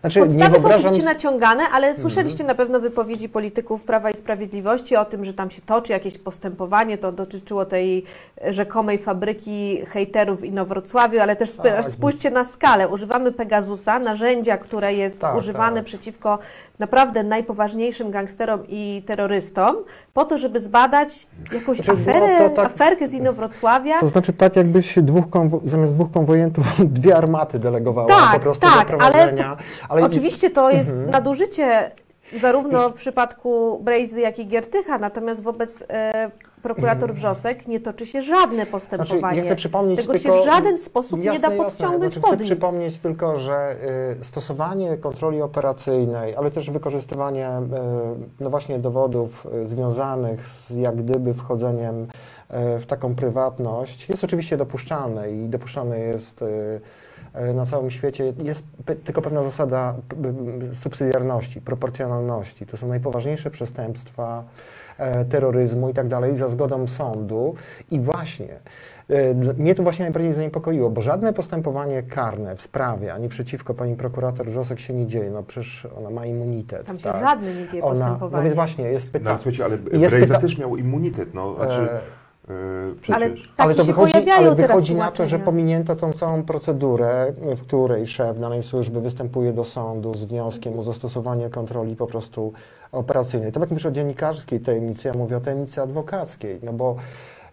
Znaczy, nie Podstawy są wyobrażam oczywiście s- naciągane, ale słyszeliście na pewno wypowiedzi polityków Prawa i Sprawiedliwości o tym, że tam się toczy jakieś postępowanie. To dotyczyło tej rzekomej fabryki hejterów w Inowrocławiu, ale też Tak. spójrzcie na skalę. Używamy Pegasusa, narzędzia, które jest Tak, używane tak. przeciwko naprawdę najpoważniejszym gangsterom i terrorystom, po to, żeby zbadać jakąś Znaczy, było aferę, to tak- aferkę z Inowrocławia. To znaczy tak, jakbyś dwóch konwo- zamiast dwóch konwojentów dwie armaty delegowała Tak, po prostu tak, do ale- prowadzenia. Ale, Oczywiście to jest Mhm. nadużycie zarówno w przypadku Brejzy, jak i Giertycha, natomiast wobec e, prokurator Wrzosek nie toczy się żadne Mhm. Znaczy, postępowanie. ja przypomnieć Tego tylko, się w żaden sposób nie jasne, da jasne. podciągnąć znaczy, pod Chcę przypomnieć tylko, że y, stosowanie kontroli operacyjnej, ale też wykorzystywanie y, no właśnie dowodów y, związanych z jak gdyby wchodzeniem y, w taką prywatność jest oczywiście dopuszczalne i dopuszczalne jest y, y, na całym świecie. Jest tylko pewna zasada subsydiarności, proporcjonalności. To są najpoważniejsze przestępstwa e, terroryzmu i tak dalej za zgodą sądu. I właśnie e, mnie to właśnie najbardziej zaniepokoiło, bo żadne postępowanie karne w sprawie ani przeciwko pani prokurator Wrzosek się nie dzieje. No przecież ona ma immunitet. Tam się tak? żadne nie dzieje Ona, no postępowanie. więc właśnie, jest No, pytanie. ale słuchajcie, ale Jest Brejza pyta- też miał immunitet. No, znaczy, E, przecież. Ale takie się pojawiają ale teraz wychodzi na to, że pominięto tą całą procedurę, w której szef danej służby występuje do sądu z wnioskiem o zastosowanie kontroli po prostu operacyjnej. To jak mówisz o dziennikarskiej tajemnicy, ja mówię o tajemnicy adwokackiej, no bo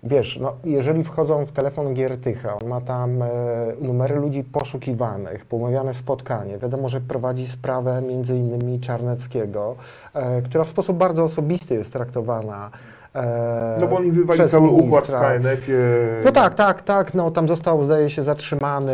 wiesz, no, jeżeli wchodzą w telefon Giertycha, on ma tam e, numery ludzi poszukiwanych, poumawiane spotkanie, wiadomo, że prowadzi sprawę między innymi Czarneckiego, e, która w sposób bardzo osobisty jest traktowana e, No bo oni wywali cały układ w. KNF-ie. No tak, tak, tak. No, tam został, zdaje się, zatrzymany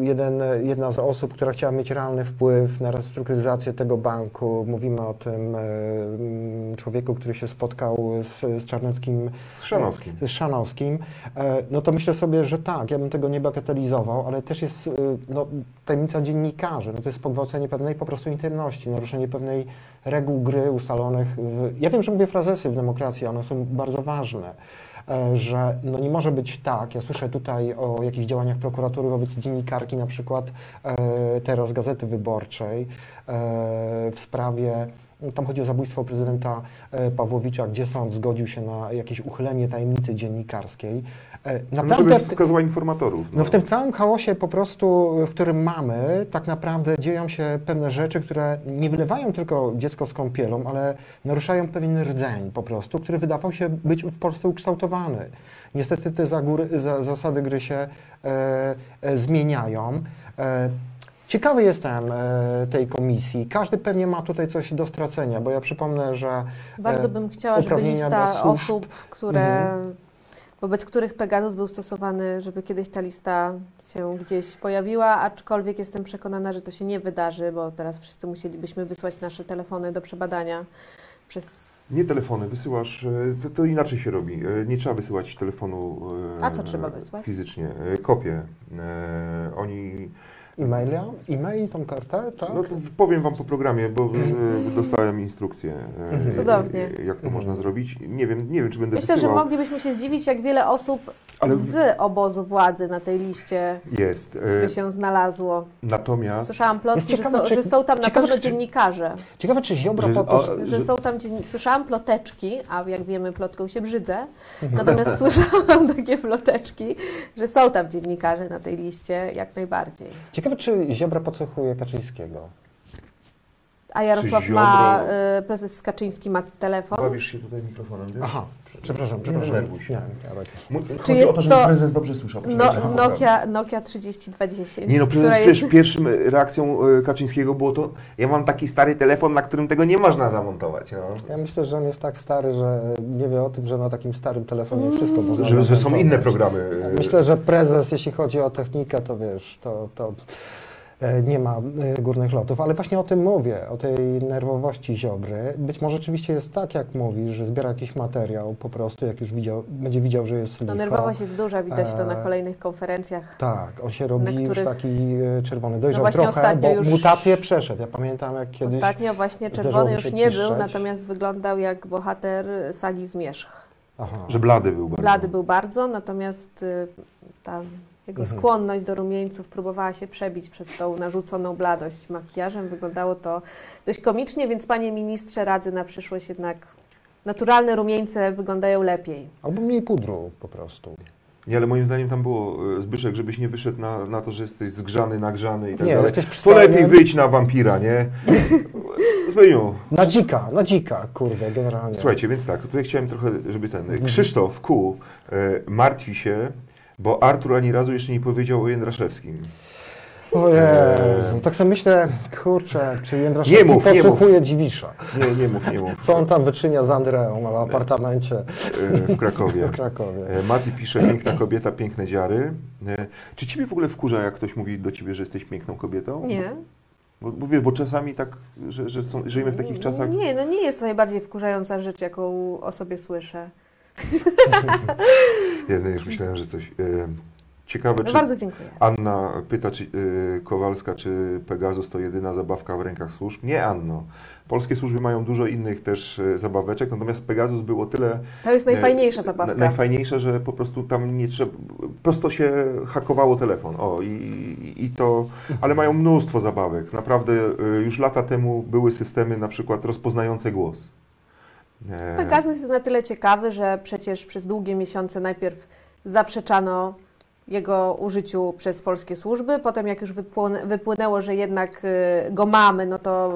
jeden, jedna z osób, która chciała mieć realny wpływ na restrukturyzację tego banku. Mówimy o tym e, człowieku, który się spotkał z, z Czarneckim. Z Szanowskim. Z Szanowskim. E, no to myślę sobie, że tak, ja bym tego nie bagatelizował, ale też jest no, tajemnica dziennikarzy. No, to jest pogwałcenie pewnej po prostu intymności, naruszenie pewnej reguł gry ustalonych. W, ja wiem, że mówię frazesy w demokracji, one są bardzo ważne e, że no nie może być tak, ja słyszę tutaj o jakichś działaniach prokuratury wobec dziennikarki, na przykład e, teraz Gazety Wyborczej e, w sprawie, tam chodzi o zabójstwo prezydenta Pawłowicza, gdzie sąd zgodził się na jakieś uchylenie tajemnicy dziennikarskiej. E, No, Naprawdę żeby w, wskazywać informatorów. no w tym całym chaosie po prostu, w którym mamy, tak naprawdę dzieją się pewne rzeczy, które nie wylewają tylko dziecko z kąpielą, ale naruszają pewien rdzeń po prostu, który wydawał się być w Polsce ukształtowany. Niestety te zagóry, za, zasady gry się e, e, zmieniają. E, Ciekawy jestem e, tej komisji. Każdy pewnie ma tutaj coś do stracenia, bo ja przypomnę, że Bardzo e, bym chciała, żeby lista osób, które, Mhm. Wobec których Pegasus był stosowany, żeby kiedyś ta lista się gdzieś pojawiła, aczkolwiek jestem przekonana, że to się nie wydarzy, bo teraz wszyscy musielibyśmy wysłać nasze telefony do przebadania przez... Nie telefony, wysyłasz, e, to, to inaczej się robi. E, Nie trzeba wysyłać telefonu e, A co trzeba wysłać? fizycznie. Kopię. E, Oni, e-maila, e-mail, tą kartę, tak? no powiem Wam po programie, bo e, dostałem instrukcję, e, Mhm. Cudownie. jak to Mhm. można zrobić. Nie wiem, nie wiem, czy będę Myślę, że wysyłał, moglibyśmy się zdziwić, jak wiele osób ale z obozu władzy na tej liście jest. E, by się znalazło. Natomiast Słyszałam plotki, Jest że, ciekawe, są, czy- że są tam na ciekawe, pewno czy- dziennikarze. Ciekawe, czy Ziobro Że- po że że- są tam dzien... Słyszałam ploteczki, a jak wiemy, plotką się brzydzę. Mhm. Natomiast słyszałam takie ploteczki, że są tam dziennikarze na tej liście, jak najbardziej. Ciekawe, czy Ziobro podsłuchuje Kaczyńskiego. A Jarosław Czy ma, y, prezes Kaczyński ma telefon. bawisz się tutaj mikrofonem, wiesz? Aha, przepraszam, Nie przepraszam. denerwuj się. Nie, ja. Mu- Czy Chodzi jest o to, żeby to- prezes dobrze słyszał. No, Nokia, Nokia 3210, Nie no, która przecież, jest... przecież pierwszym reakcją e, Kaczyńskiego było to, ja mam taki stary telefon, na którym tego nie można zamontować. No. Ja myślę, że on jest tak stary, że nie wie o tym, że na takim starym telefonie wszystko można Że, że są inne programy. e, Myślę, że prezes, jeśli chodzi o technikę, to wiesz, to, to nie ma e, górnych lotów. Ale właśnie o tym mówię, o tej nerwowości Ziobry. Być może rzeczywiście jest tak, jak mówisz, że zbiera jakiś materiał po prostu, jak już widział, będzie widział, że jest No nerwowość jest duża, widać to na E, kolejnych konferencjach. Tak, on się robi na już których- taki e, czerwony. Dojrzał właśnie trochę, ostatnio bo już- mutację przeszedł. Ja pamiętam, jak kiedyś... Ostatnio właśnie czerwony już nie był, natomiast wyglądał jak bohater sagi Zmierzch. Aha. Że blady był bardzo. Blady był bardzo, natomiast y, ta jego Mhm. skłonność do rumieńców próbowała się przebić przez tą narzuconą bladość makijażem. Wyglądało to dość komicznie, więc panie ministrze radzę na przyszłość jednak naturalne rumieńce wyglądają lepiej. Albo mniej pudru po prostu. Nie, ale moim zdaniem tam było, e, Zbyszek, żebyś nie wyszedł na, na to, że jesteś zgrzany, nagrzany i tak Nie, dalej. jesteś To lepiej przystojny. wyjdź na wampira, nie? Zbyniu, Na dzika, na dzika, kurde, generalnie. słuchajcie, więc tak, tutaj chciałem trochę, żeby ten... Krzysztof Ku e, martwi się, bo Artur ani razu jeszcze nie powiedział o Jędraszewskim. O Jezu, tak sobie myślę, kurczę, czy Nie Jędraszewski mów, nie podsłuchuje Dziwisza. Nie, nie mów, nie mów. Co on tam wyczynia z Andreą w apartamencie E, w Krakowie. w Krakowie. E, Mati pisze, piękna kobieta, piękne dziary. E, Czy ciebie w ogóle wkurza, jak ktoś mówi do ciebie, że jesteś piękną kobietą? Nie? Bo, bo, wiesz, bo czasami tak, że, że są, żyjemy w takich czasach... Nie, no nie jest to najbardziej wkurzająca rzecz, jaką o sobie słyszę. Ja no już myślałem, że coś... E, ciekawe, czy... Bardzo dziękuję. Anna pyta, czy e, Kowalska, czy Pegasus to jedyna zabawka w rękach służb? Nie, Anno. Polskie służby mają dużo innych też e, zabaweczek, natomiast Pegasus był o tyle To jest najfajniejsza zabawka. na- najfajniejsze, że po prostu tam nie trzeba, prosto się hakowało telefon. O, i, i, to, ale mają mnóstwo zabawek. Naprawdę już lata temu były systemy na przykład rozpoznające głos. Pegasus jest na tyle ciekawy, że przecież przez długie miesiące najpierw zaprzeczano jego użyciu przez polskie służby, potem jak już wypłynę, wypłynęło, że jednak y, go mamy, no to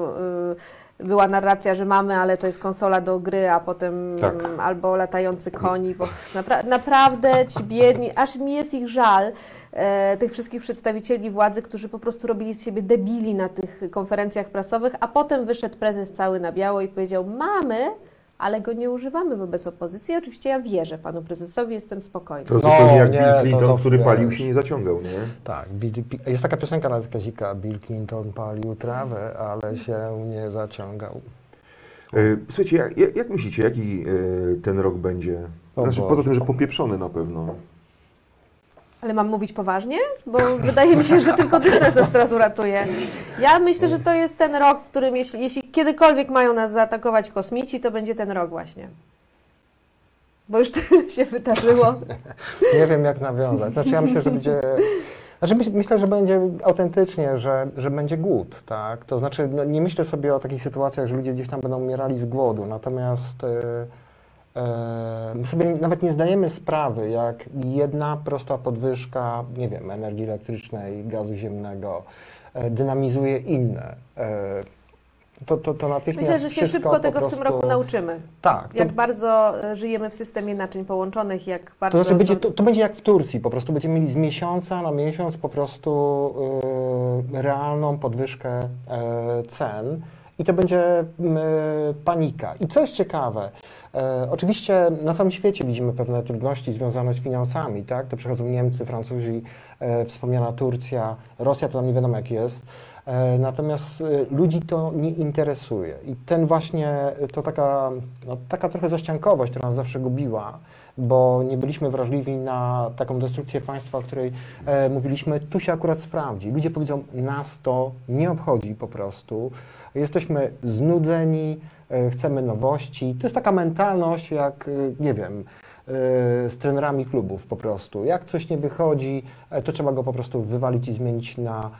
y, była narracja, że mamy, ale to jest konsola do gry, a potem Tak. mm, albo latający koni, bo napra naprawdę ci biedni, aż mi jest ich żal, e, tych wszystkich przedstawicieli władzy, którzy po prostu robili z siebie debili na tych konferencjach prasowych, a potem wyszedł prezes cały na biało i powiedział, mamy, ale go nie używamy wobec opozycji. Oczywiście ja wierzę panu prezesowi, jestem spokojna. To zupełnie No, jak nie, Bill to- Clinton, to który wiesz. palił się nie zaciągał, nie? Tak, Bill, jest taka piosenka na Kazika, Bill Clinton palił trawę, ale się nie zaciągał. E, Słuchajcie, jak, jak- myślicie, jaki e, ten rok będzie? Znaczy, poza tym, że popieprzony na pewno. Ale mam mówić poważnie? Bo wydaje mi się, że tylko dystans nas teraz uratuje. Ja myślę, że to jest ten rok, w którym jeśli, jeśli kiedykolwiek mają nas zaatakować kosmici, to będzie ten rok właśnie. Bo już tyle się wydarzyło. Nie wiem, jak nawiązać. Znaczy, ja myślę, że będzie. Znaczy, myśl- myślę, że będzie autentycznie, że, że będzie głód, tak? To znaczy, no, nie myślę sobie o takich sytuacjach, że ludzie gdzieś tam będą umierali z głodu, natomiast e, my sobie nawet nie zdajemy sprawy, jak jedna prosta podwyżka, nie wiem, energii elektrycznej, gazu ziemnego e, dynamizuje inne. E, to, to, to natychmiast Myślę, że się szybko tego w tym prostu- roku nauczymy. Tak. to- Jak bardzo e, żyjemy w systemie naczyń połączonych, jak bardzo... To znaczy, będzie, to, to będzie jak w Turcji, po prostu będziemy mieli z miesiąca na miesiąc po prostu y, realną podwyżkę e, cen i to będzie mm, y, panika. I co jest ciekawe, e, oczywiście na całym świecie widzimy pewne trudności związane z finansami, tak? To przychodzą Niemcy, Francuzi, e, wspomniana Turcja, Rosja to tam nie wiadomo jak jest. E, Natomiast ludzi to nie interesuje. I ten właśnie, to taka, no, taka trochę zaściankowość, która nas zawsze gubiła, bo nie byliśmy wrażliwi na taką destrukcję państwa, o której e, mówiliśmy, tu się akurat sprawdzi. Ludzie powiedzą, nas to nie obchodzi po prostu. Jesteśmy znudzeni, chcemy nowości. To jest taka mentalność jak, e, nie wiem, e, z trenerami klubów po prostu. Jak coś nie wychodzi, e, to trzeba go po prostu wywalić i zmienić na e,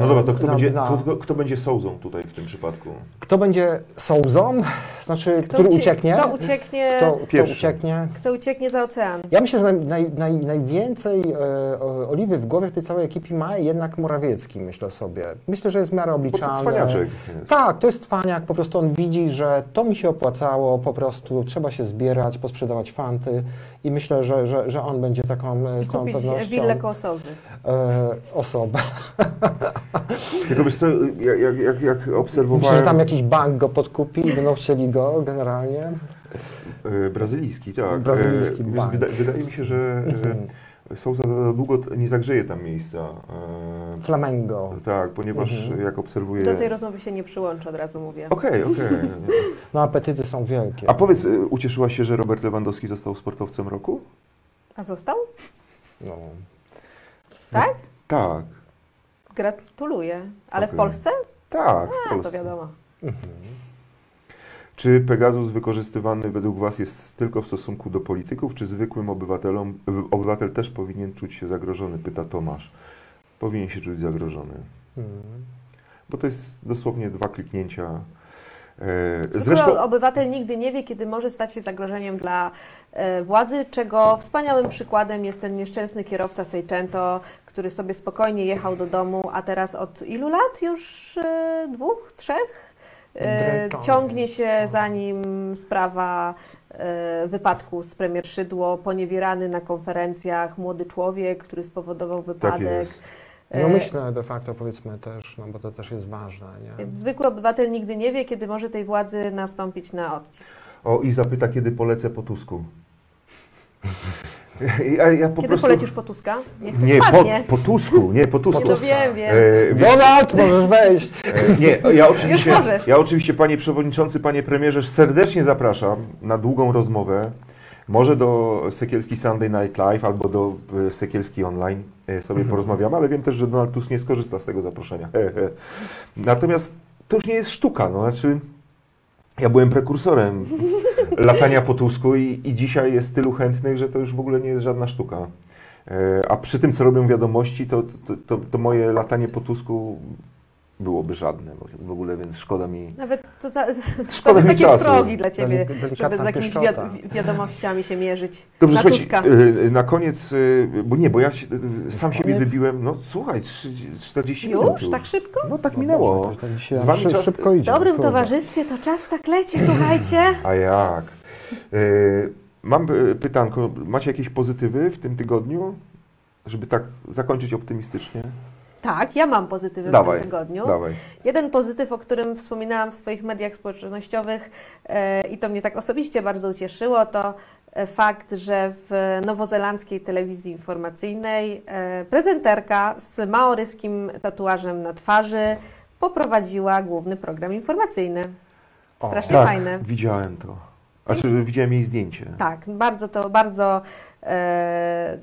No dobra, to kto, na- będzie, na- to, kto, kto będzie sołzą tutaj w tym przypadku? Kto będzie sołzą, znaczy, Kto który ucie- ucieknie? Kto ucieknie, Kto, kto ucieknie? kto ucieknie za ocean? Ja myślę, że naj, naj, naj, najwięcej e, oliwy w głowie w tej całej ekipie ma jednak Morawiecki, myślę sobie. Myślę, że jest w miarę Bo to obliczalny. cwaniaczek jest. Tak, to jest cwaniak, po prostu on widzi, że to mi się opłacało, po prostu trzeba się zbierać, posprzedawać fanty i myślę, że, że, że on będzie taką e, I z całą kupić pewnością willę koło e, osobę. Tylko wiesz co, jak, jak, jak, jak Myślę, obserwowałem... że tam jakiś bank go podkupi i będą chcieli go generalnie. E, Brazylijski, tak. Brazylijski E, bank. wyda, wydaje mi się, że e, Sousa za długo nie zagrzeje tam miejsca. E, Flamengo. tak, ponieważ Mhm. jak obserwuję... Do tej rozmowy się nie przyłączę, od razu mówię. Okej, okej. No apetyty są wielkie. A powiedz, e, ucieszyłaś się, że Robert Lewandowski został sportowcem roku? A został? No. Tak? Tak, Gratuluję. Ale w Okej. Polsce? tak. w A, to Polsce. wiadomo. Czy Pegasus wykorzystywany według Was jest tylko w stosunku do polityków, czy zwykłym obywatelom, obywatel też powinien czuć się zagrożony, pyta Tomasz. Powinien się czuć zagrożony. Mm. Bo to jest dosłownie dwa kliknięcia. E, Zresztą, obywatel nigdy nie wie, kiedy może stać się zagrożeniem dla e, władzy, czego wspaniałym przykładem jest ten nieszczęsny kierowca Seicento, który sobie spokojnie jechał do domu, a teraz od ilu lat? Już e, dwóch, trzech? Ciągnie się za nim sprawa wypadku z premier Szydło, poniewierany na konferencjach młody człowiek, który spowodował tak wypadek. jest. No E, myślę de facto powiedzmy też, no bo to też jest ważne, nie? Zwykły obywatel nigdy nie wie, kiedy może tej władzy nastąpić na odcisk. O, i zapyta, kiedy polecę po Tusku. Ja, ja po Kiedy prostu... polecisz po Tuska? Niech to Nie, po, po Tusku, nie, po Tusku. Nie, no wiem, wiem. E, Donald, możesz wejść! E, Nie, ja oczywiście, Już możesz. ja oczywiście, panie przewodniczący, panie premierze, serdecznie zapraszam na długą rozmowę. Może do Sekielski Sunday Night Live albo do e, Sekielski Online sobie porozmawiamy, ale wiem też, że Donald Tusk nie skorzysta z tego zaproszenia. He, he. Natomiast to już nie jest sztuka, no znaczy ja byłem prekursorem latania po Tusku i, i dzisiaj jest tylu chętnych, że to już w ogóle nie jest żadna sztuka. E, A przy tym, co robią wiadomości, to, to, to, to moje latanie po Tusku byłoby żadne w ogóle, więc szkoda mi... Nawet to, za, Szkoda to czasu. progi dla Ciebie, żeby z jakimiś wiadomościami się mierzyć. Dobrze, na Tuska. y, na koniec, y, bo nie, bo ja się, y, sam siebie koniec? wybiłem, no słuchaj, trzy- 40 minut Już? Tak szybko? No tak No minęło. Boże, tak Z wami czas- szybko W idzie. dobrym kurde. towarzystwie to czas tak leci, słuchajcie. A jak? Y, Mam y, pytanko, macie jakieś pozytywy w tym tygodniu? Żeby tak zakończyć optymistycznie? Tak, ja mam pozytywy Dawaj, w tym tygodniu. Dawaj. Jeden pozytyw, o którym wspominałam w swoich mediach społecznościowych e, i to mnie tak osobiście bardzo ucieszyło, to e, fakt, że w nowozelandzkiej telewizji informacyjnej e, prezenterka z maoryskim tatuażem na twarzy poprowadziła główny program informacyjny. O, Strasznie tak, fajne. widziałem to. Znaczy, widziałem jej zdjęcie. Tak, bardzo to, bardzo e,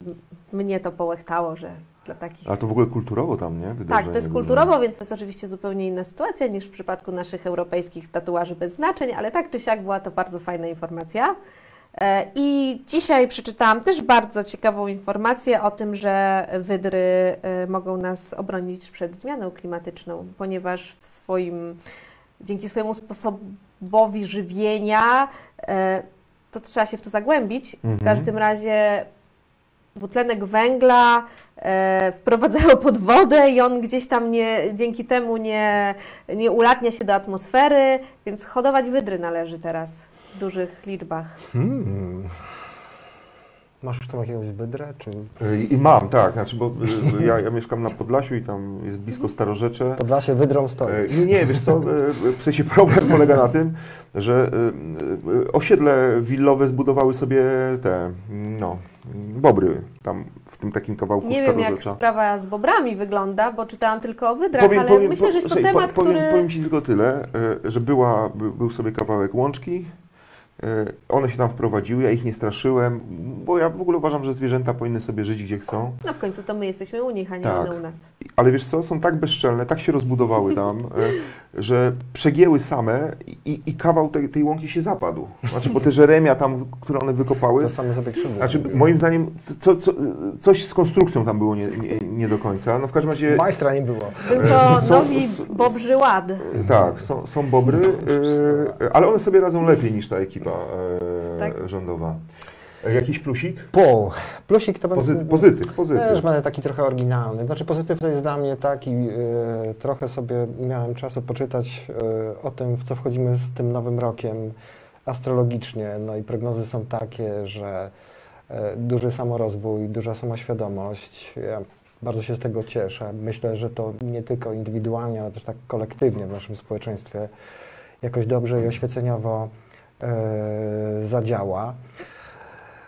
mnie to połechtało, że dla takich Ale to w ogóle kulturowo tam, nie? Tak, Wydarzenie to jest duże. kulturowo, więc to jest oczywiście zupełnie inna sytuacja niż w przypadku naszych europejskich tatuaży bez znaczeń, ale tak czy siak była to bardzo fajna informacja. E, I dzisiaj przeczytałam też bardzo ciekawą informację o tym, że wydry e, mogą nas obronić przed zmianą klimatyczną, ponieważ w swoim, dzięki swojemu sposobowi żywienia, e, to trzeba się w to zagłębić. W Mhm. każdym razie dwutlenek węgla e, wprowadzają pod wodę i on gdzieś tam nie, dzięki temu nie, nie ulatnia się do atmosfery, więc hodować wydry należy teraz w dużych liczbach. Hmm. Masz już tam jakiegoś wydrę, czy Y, I mam, tak, znaczy, bo y, ja, ja mieszkam na Podlasiu i tam jest blisko Starorzecze. Podlasie wydrą stoi? Nie, nie, wiesz co, w sensie problem polega na tym, że osiedle willowe zbudowały sobie te, no, bobry tam w tym takim kawałku Nie wiem, jak sprawa z bobrami wygląda, bo czytałam tylko o wydrach, ale myślę, że jest to temat, powiem, który... powiem Ci tylko tyle, e, że była, by, był sobie kawałek łączki, one się tam wprowadziły, ja ich nie straszyłem, bo ja w ogóle uważam, że zwierzęta powinny sobie żyć gdzie chcą. No w końcu to my jesteśmy u nich, a nie Tak. one u nas. Ale wiesz co, są tak bezczelne, tak się rozbudowały tam, e, że przegięły same i, i kawał tej, tej łąki się zapadł. Znaczy, bo te żeremia tam, które one wykopały, To same sobie znaczy moim zdaniem co, co, coś z konstrukcją tam było nie, nie, nie do końca. No w każdym razie Majstra nie było. Był to są- nowi bobrzy ład. tak, są, są bobry, e, ale one sobie radzą lepiej niż ta ekipa Tak. rządowa. E, Jakiś plusik? Pół. Plusik to Pozy, będzie... pozytyw, pozytyw. Też będę taki trochę oryginalny. Znaczy pozytyw to jest dla mnie taki, e, trochę sobie miałem czasu poczytać e, o tym, w co wchodzimy z tym nowym rokiem astrologicznie. No i prognozy są takie, że e, duży samorozwój, duża samoświadomość. Ja bardzo się z tego cieszę. Myślę, że to nie tylko indywidualnie, ale też tak kolektywnie w naszym społeczeństwie jakoś dobrze i oświeceniowo e, zadziała.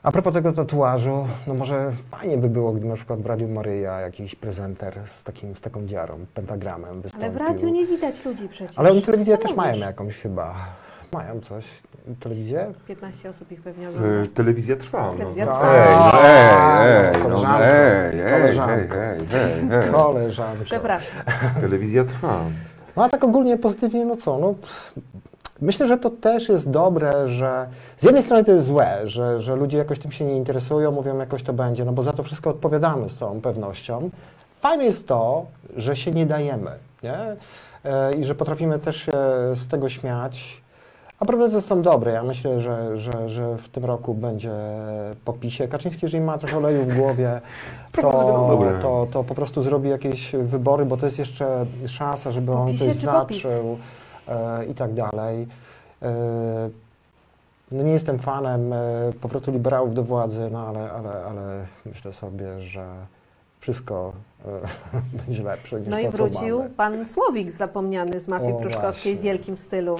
A propos tego tatuażu, no może fajnie by było, gdyby na przykład w Radiu Maryja jakiś prezenter z, takim, z taką dziarą, pentagramem Ale wystąpił. w radiu nie widać ludzi przecież. Ale oni telewizję też mają jakąś chyba. Mają coś. Telewizję? 15 osób ich pewnie E, ogląda. telewizja trwa. Telewizja no. trwa. Ej, ej, ej, Koleżanko, ej, ej, koleżanko. ej, ej, ej, ej. Koleżanko. Przepraszam. Telewizja trwa. No a tak ogólnie pozytywnie, no co, no pff, myślę, że to też jest dobre, że z jednej strony to jest złe, że, że ludzie jakoś tym się nie interesują, mówią jakoś to będzie, no bo za to wszystko odpowiadamy z całą pewnością. Fajne jest to, że się nie dajemy, nie? E, I że potrafimy też się z tego śmiać. A prognozy są dobre. Ja myślę, że, że, że w tym roku będzie po PiSie. Kaczyński, jeżeli ma trochę oleju w głowie, to, to, to po prostu zrobi jakieś wybory, bo to jest jeszcze szansa, żeby Po on coś znaczył e, i tak dalej. E, no nie jestem fanem e, powrotu liberałów do władzy, no ale, ale, ale myślę sobie, że wszystko będzie lepsze niż No to, i wrócił pan Słowik zapomniany z mafii O, pruszkowskiej w właśnie. wielkim stylu.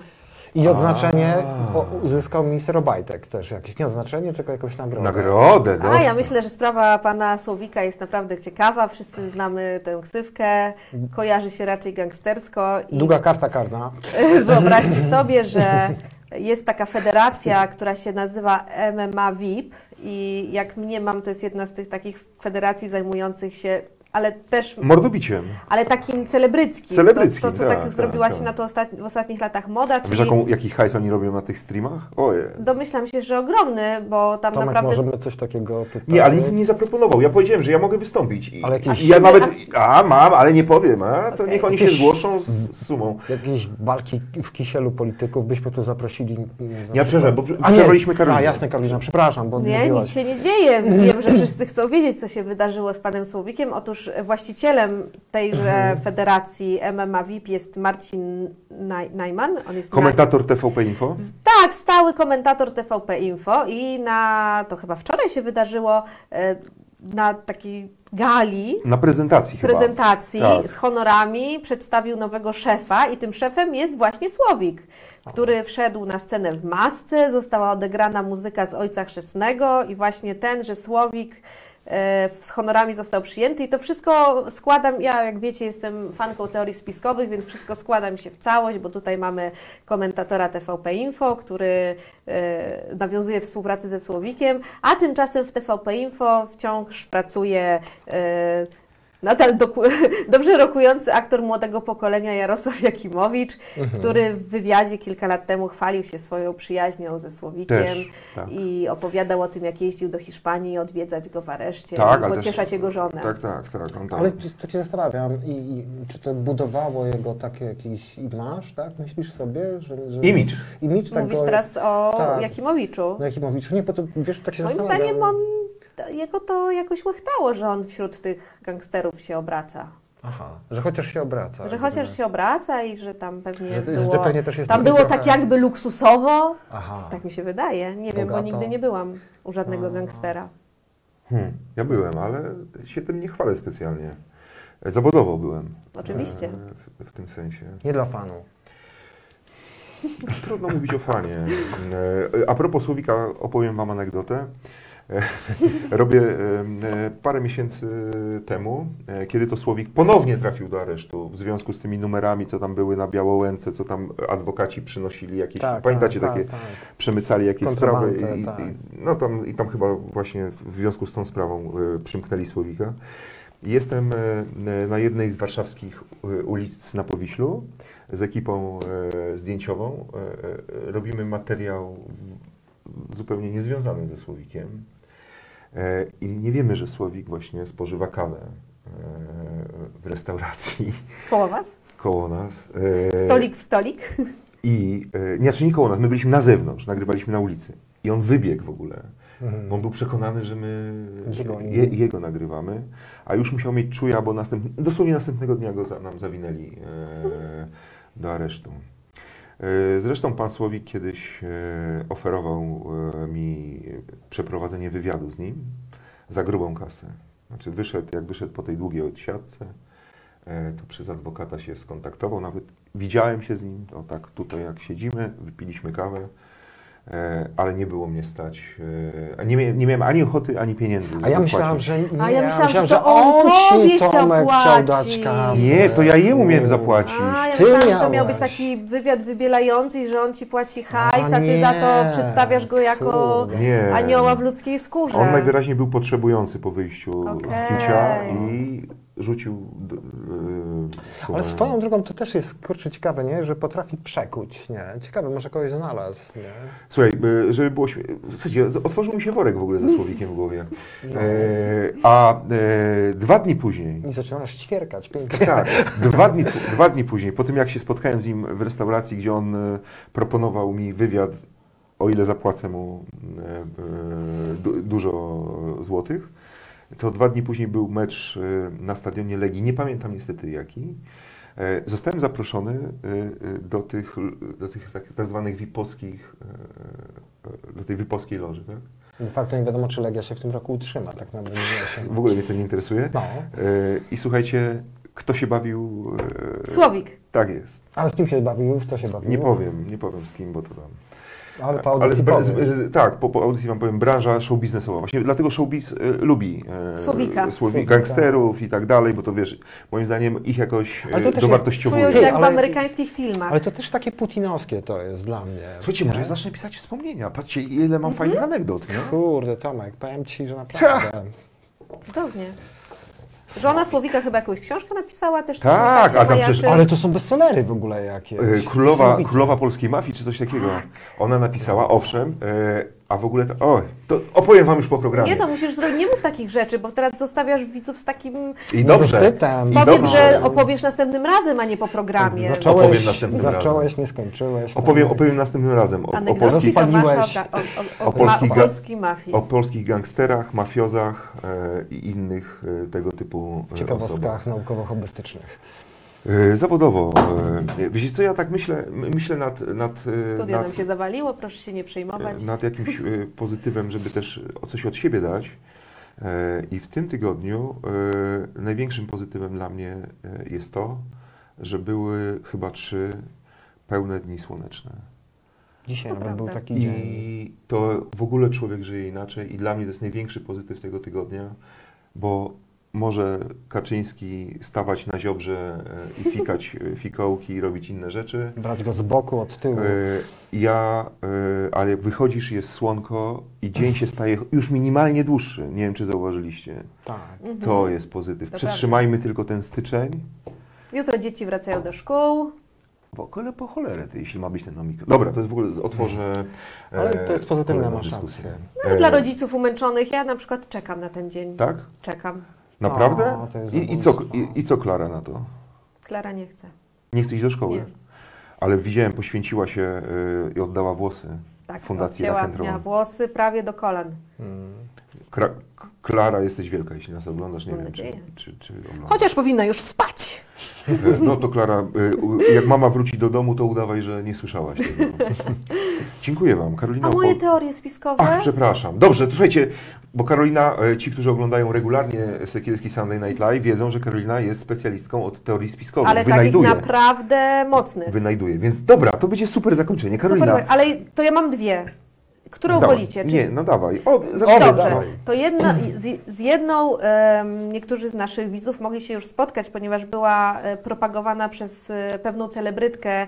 I odznaczenie A. o, uzyskał minister Obajtek też jakieś, nie odznaczenie, tylko jakąś nagrodę. Nagrodę, A dostał. ja myślę, że sprawa pana Słowika jest naprawdę ciekawa. Wszyscy znamy tę ksywkę. Kojarzy się raczej gangstersko. I Długa karta karna. Wyobraźcie sobie, że jest taka federacja, która się nazywa MMA VIP i jak mnie mam, to jest jedna z tych takich federacji zajmujących się ale też Mordobiciem. ale takim celebryckim. Celebryckim, to, to, co tak, tak, zrobiła tak, się tak. na to ostat... w ostatnich latach moda, A wiesz, czyli jaką, jaki hajs oni robią na tych streamach? Oje. domyślam się, że ogromny, bo tam Tomek, naprawdę... możemy coś takiego tutaj... Nie, ale nikt nie zaproponował. Ja powiedziałem, że ja mogę wystąpić. I, Ale jakieś- i ja nawet. A, mam, ale nie powiem. A, to Okej. niech oni się zgłoszą z, z sumą. Jakieś walki w kisielu polityków byśmy tu zaprosili. na przykład- przepraszam, bo A nie, przerwaliśmy Karolinę. A jasne, Karolina, przepraszam, bo Nie, mówiłaś. nic się nie dzieje. Wiem, że wszyscy chcą wiedzieć, co się wydarzyło z panem Słowikiem. Otóż właścicielem tejże Mhm. federacji MMA VIP jest Marcin Naj- Najman. On jest na... Komentator TVP Info. Tak, stały komentator TVP Info i na, to chyba wczoraj się wydarzyło, e, na takiej gali Na prezentacji chyba. prezentacji Tak. z honorami przedstawił nowego szefa i tym szefem jest właśnie Słowik, który wszedł na scenę w masce, została odegrana muzyka z Ojca Chrzestnego i właśnie ten, że Słowik z honorami został przyjęty i to wszystko składam, ja jak wiecie jestem fanką teorii spiskowych, więc wszystko składa mi się w całość, bo tutaj mamy komentatora TVP Info, który e, nawiązuje współpracę ze Słowikiem, a tymczasem w TVP Info wciąż pracuje e, nadal dobrze rokujący aktor młodego pokolenia Jarosław Jakimowicz, który w wywiadzie kilka lat temu chwalił się swoją przyjaźnią ze Słowikiem Też, tak. i opowiadał o tym, jak jeździł do Hiszpanii odwiedzać go w areszcie Tak, i pocieszać też- jego żonę. Tak, tak, tak. On tak. Ale tak się zastanawiam, i, i, czy to budowało jego taki jakiś imaż, tak? Myślisz sobie? Że, że... Imidż. Imidż Mówisz tego- teraz o tak. Jakimowiczu. No Jakimowiczu, nie, bo to wiesz, tak się Moim zastanawiam. zdaniem on, jego to jakoś łechtało, że on wśród tych gangsterów się obraca. Aha, że chociaż się obraca. Że chociaż się obraca i że tam pewnie Że to- było, że pewnie też jest tam było trochę- tak jakby luksusowo. Aha. Tak mi się wydaje. Nie wiem, bo Bogato. nigdy nie byłam u żadnego gangstera. Hmm, ja byłem, ale się tym nie chwalę specjalnie. Zawodowo byłem. Oczywiście. E, W, w tym sensie. Nie dla fanu. Trudno mówić o fanie. E, A propos Słowika, opowiem Wam anegdotę. E, Robię e, parę miesięcy temu, e, kiedy to Słowik ponownie trafił do aresztu w związku z tymi numerami, co tam były na Białołęce, co tam adwokaci przynosili jakieś, Tak, pamiętacie tak, takie, tak, tak. przemycali jakieś sprawy i, tak. i, no tam, i tam chyba właśnie w związku z tą sprawą przymknęli Słowika. Jestem na jednej z warszawskich ulic na Powiślu z ekipą zdjęciową. Robimy materiał zupełnie niezwiązany ze Słowikiem. E, I nie wiemy, że Słowik właśnie spożywa kawę e, w restauracji Koło was? koło nas. E, Stolik w stolik? I nie, znaczy nie koło nas, my byliśmy na zewnątrz, nagrywaliśmy na ulicy. I on wybiegł w ogóle. Mhm. On był przekonany, że my Jego- je, jego nagrywamy, a już musiał mieć czuja, bo następny, dosłownie następnego dnia go za, nam zawinęli e, do aresztu. E, zresztą pan Słowik kiedyś e, oferował e, mi przeprowadzenie wywiadu z nim za grubą kasę. Znaczy wyszedł, jak wyszedł po tej długiej odsiadce, to przez adwokata się skontaktował, nawet widziałem się z nim, to tak tutaj jak siedzimy, wypiliśmy kawę, ale nie było mnie stać, e, nie, mia- nie miałem ani ochoty, ani pieniędzy. A ja myślałam, że nie, A ja myślałam, że to że on tobie ci chciał Tomek chciał dać płacić. kasę. Nie, to ja jemu miałem zapłacić. A, ja Ty myślałam, że to miał być miałeś. taki wywiad wybielający że on ci płaci hajs, a, A ty za to przedstawiasz go jako. Nie. anioła w ludzkiej skórze. On najwyraźniej był potrzebujący po wyjściu Okej. z kicia i rzucił sumę. Ale swoją drogą to też jest, kurczę, ciekawe, nie? Że potrafi przekuć, nie? Ciekawe, może kogoś znalazł, nie? Słuchaj, by- żeby było śmie- w sensie, otworzył mi się worek w ogóle ze słowikiem w głowie. No. E, a e, dwa dni później, I zaczynasz ćwierkać pięknie. tak, dwa dni, dwa dni później, po tym jak się spotkałem z nim w restauracji, gdzie on e, proponował mi wywiad, o ile zapłacę mu e, e, du, dużo złotych, to dwa dni później był mecz e, na stadionie Legii, nie pamiętam niestety jaki. E, Zostałem zaproszony e, do tych, do tych tak, tak zwanych wipowskich, do tej wipowskiej loży, tak? De facto nie wiadomo, czy Legia się w tym roku utrzyma, tak na się. W ogóle mnie to nie interesuje. No, I słuchajcie, kto się bawił? Słowik. Tak jest. ale z kim się bawił, w co się bawił? Nie powiem, nie powiem z kim, bo to tam. Ale po Ale audycji z, z, z, tak, po, po audycji wam powiem, branża show biznesowa. Właśnie dlatego showbiz e, lubi e, Słowika. słowi, gangsterów i tak dalej, bo to wiesz, moim zdaniem ich jakoś Ale to e, dowartościowuje. Czują się jak w ale- amerykańskich filmach. Ale to też takie putinowskie to jest dla mnie. Słuchajcie, może nie? ja zacznę pisać wspomnienia. Patrzcie, ile mam fajnych anegdot, nie? Kurde, Tomek, powiem Ci, że naprawdę. Cudownie. Żona Słowika chyba jakąś książkę napisała też. Tak, a tam majaczy. przecież- Ale to są bestsellery w ogóle jakieś. E, Królowa, królowa polskiej mafii, czy coś takiego. Ona napisała, owszem, e, a w ogóle, to, o, to opowiem wam już po programie. Nie, to musisz zrobić, nie mów takich rzeczy, bo teraz zostawiasz widzów z takim... I dobrze. Niedosytem. I Powiedz, że opowiesz następnym razem, a nie po programie. Zacząłeś, Opowiem następnym zacząłeś nie skończyłeś. Opowiem, opowiem następnym razem o, o, Tomasza Rozpaliłeś. o, o, o, polskich ma, polskiej mafii. o polskich gangsterach, mafiozach e, i innych e, tego typu e, osobach. ciekawostkach naukowo-hobbystycznych. E, Zawodowo. e, Wiecie co, ja tak myślę, my- myślę nad, nad, e, Studio nam nad, się zawaliło, proszę się nie przejmować. nad jakimś pozytywem, żeby też o coś od siebie dać. I w tym tygodniu największym pozytywem dla mnie jest to, że były chyba trzy pełne dni słoneczne. Dzisiaj To nawet był prawda. taki dzień. I to w ogóle człowiek żyje inaczej i dla mnie to jest największy pozytyw tego tygodnia, bo może Kaczyński stawać na ziobrze e, i fikać e, fikołki i robić inne rzeczy. Brać go z boku, od tyłu. E, Ja, ale jak wychodzisz jest słonko i dzień się staje już minimalnie dłuższy. Nie wiem, czy zauważyliście. Tak. Mhm. To jest pozytyw. To Przetrzymajmy tylko ten styczeń. Jutro dzieci wracają do szkół. W ogóle po cholerę, ty, jeśli ma być ten omikron. Dobra, to jest w ogóle, otworzę... Ale to jest pozytywne, kolejną masz rację. No, E, dla rodziców umęczonych, ja na przykład czekam na ten dzień. Tak? Czekam. Naprawdę? O, to jest I, i, co, i, I co Klara na to? Klara nie chce. Nie chce iść do szkoły? Nie. Ale widziałem, poświęciła się y, i oddała włosy Tak, Fundacji odcięła miała włosy prawie do kolan. Mm. Kra- Klara, jesteś wielka, jeśli nas oglądasz. Nie Mam wiem, czy, czy, czy oglądasz. Chociaż powinna już spać. No to Klara, y, jak mama wróci do domu, to udawaj, że nie słyszałaś tego. Dziękuję Wam. Karolina A moje teorie spiskowe? Ach, przepraszam. Dobrze, to słuchajcie, bo Karolina, e, ci, którzy oglądają regularnie Sekielski Sunday Night Live, wiedzą, że Karolina jest specjalistką od teorii spiskowych. ale takich Wynajduje. naprawdę mocnych. Wynajduje. Więc dobra, to będzie super zakończenie. Karolina. Super, ale to ja mam dwie. Którą dawaj. wolicie? Czy... Nie, no dawaj. O. Dobrze, Dawaj. to jedna, z, z jedną em, niektórzy z naszych widzów mogli się już spotkać, ponieważ była e, propagowana przez e, pewną celebrytkę,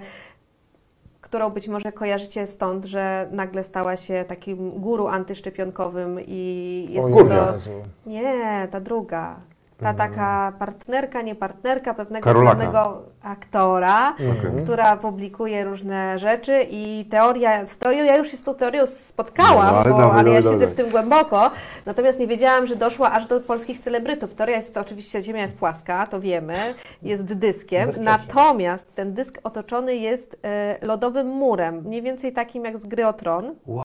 którą być może kojarzycie stąd, że nagle stała się takim guru antyszczepionkowym i jest O. Jezu. Nie, ta druga. Ta taka partnerka, nie partnerka pewnego Karolaka. znanego aktora, Mhm. która publikuje różne rzeczy i teoria, z teorią, ja już się z tą teorią spotkałam, No, ale bo, dawaj, ale ja siedzę w tym głęboko, natomiast nie wiedziałam, że doszła aż do polskich celebrytów. Teoria jest to oczywiście, Ziemia jest płaska, to wiemy, jest dyskiem, Bezcześnie. natomiast ten dysk otoczony jest e, lodowym murem, mniej więcej takim jak z gry o Tron. Wow.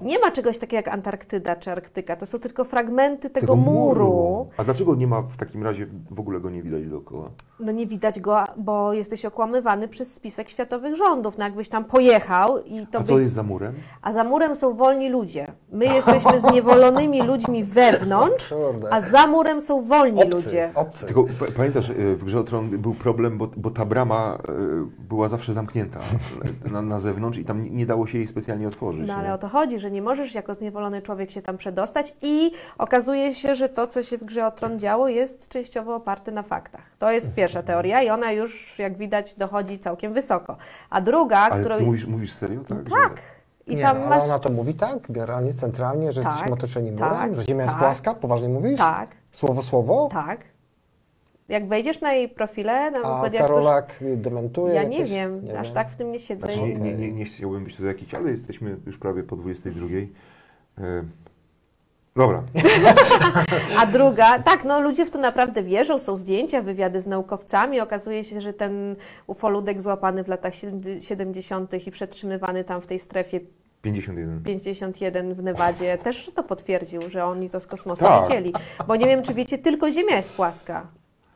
Nie ma czegoś takiego jak Antarktyda czy Arktyka, to są tylko fragmenty tego, Tego muru. A dlaczego nie ma w takim razie w ogóle go nie widać dookoła? No nie widać go, bo jesteś okłamywany przez spisek światowych rządów. No jakbyś tam pojechał i to A byś... co jest za murem? A za murem są wolni ludzie. My jesteśmy zniewolonymi ludźmi wewnątrz, a za murem są wolni Obcy, ludzie. obcy. Tylko pa- pamiętasz, y, w grze o Tron był problem, bo, bo ta brama y, była zawsze zamknięta na, na zewnątrz i tam nie, nie dało się jej specjalnie otworzyć. No nie? ale o to chodzi, że nie możesz jako zniewolony człowiek się tam przedostać i okazuje się, że to, co się w grze o Tron działo, jest częściowo oparte na faktach. To jest pierwsza teoria i ona już, jak widać, dochodzi całkiem wysoko. A druga, Ale którą... mówisz, mówisz serio? Tak. że- Tak. I nie, tam ale masz... ona to mówi tak, generalnie, centralnie, że Tak, jesteśmy otoczeni murem, tak, że Ziemia jest tak. płaska? Poważnie mówisz? Tak, Słowo słowo? tak. Jak wejdziesz na jej profile, na A Karolak dementuje? Ja nie jakoś? wiem, Nie aż wiem. tak w tym nie siedzę. Znaczy, nie, nie, nie, nie chciałbym być tutaj jakiś, ale jesteśmy już prawie po 22. Dobra. A druga, tak, no ludzie w to naprawdę wierzą, są zdjęcia, wywiady z naukowcami. Okazuje się, że ten ufoludek złapany w latach 70. i przetrzymywany tam w tej strefie 51. 51 w Nevadzie też to potwierdził, że oni to z kosmosu Tak. widzieli. Bo nie wiem, czy wiecie, tylko Ziemia jest płaska.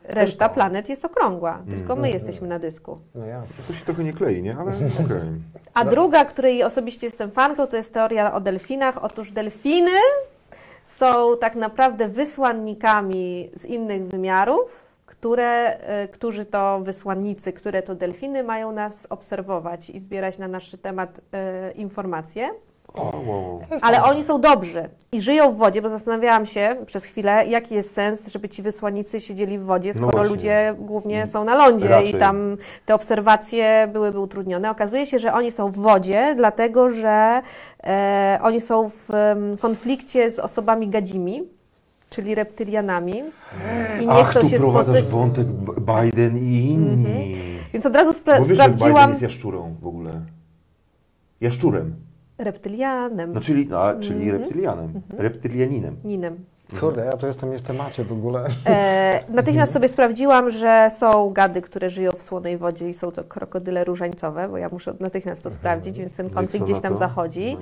Reszta Tylko. planet jest okrągła, tylko my Mm. jesteśmy na dysku. No jasne. To się trochę nie klei, nie? Ale okej. A druga, której osobiście jestem fanką, to jest teoria o delfinach. Otóż delfiny są tak naprawdę wysłannikami z innych wymiarów, które, e, którzy to wysłannicy, które to delfiny mają nas obserwować i zbierać na nasz temat e, informacje. Ale oni są dobrzy i żyją w wodzie, bo zastanawiałam się przez chwilę, jaki jest sens, żeby ci wysłannicy siedzieli w wodzie, No skoro właśnie. ludzie głównie są na lądzie Raczej. i tam te obserwacje byłyby utrudnione. Okazuje się, że oni są w wodzie, dlatego że e, oni są w konflikcie z osobami gadzimi. czyli reptylianami. I nie Ach, chcą tu się prowadzasz wątek Biden i inni. Więc od razu spra- Bo wiesz, że Biden sprawdziłam. jest jaszczurą w ogóle. Jaszczurem. Reptylianem. No czyli, a, czyli Mhm. reptylianem. Reptylianinem. Ninem. Kurde, ja to jestem nie w temacie w ogóle. E, natychmiast sobie sprawdziłam, że są gady, które żyją w słonej wodzie i są to krokodyle różańcowe, bo ja muszę natychmiast to sprawdzić, więc ten No konflikt gdzieś tam zachodzi.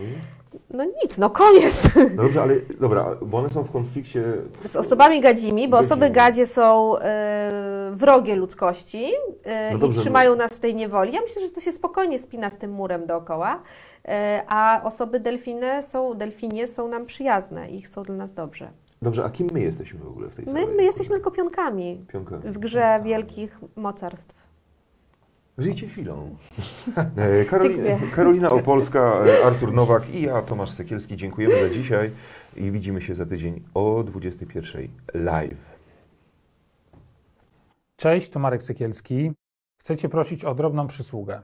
No No nic, no koniec. Dobrze, ale dobra, bo one są w konflikcie. Z osobami gadzimi, bo osoby Gadzimi. gadzie są e, wrogie ludzkości e, No i dobrze, trzymają nas w tej niewoli. Ja myślę, że to się spokojnie spina z tym murem dookoła, e, a osoby delfiny są, delfinie są nam przyjazne i chcą dla nas dobrze. Dobrze, a kim my jesteśmy w ogóle w tej My, całej- my jesteśmy tylko pionkami Pionka. w grze wielkich mocarstw. Żyjcie chwilą. E, Karolina. Karolina Opolska, e, Artur Nowak i ja, Tomasz Sekielski. Dziękujemy za dzisiaj i widzimy się za tydzień o 21.00 live. Cześć, tu Marek Sekielski. Chcę Cię prosić o drobną przysługę.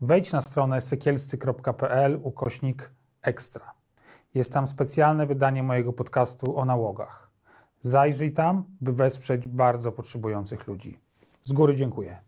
Wejdź na stronę sekielscy.pl ukośnik ekstra. Jest tam specjalne wydanie mojego podcastu o nałogach. Zajrzyj tam, by wesprzeć bardzo potrzebujących ludzi. Z góry dziękuję.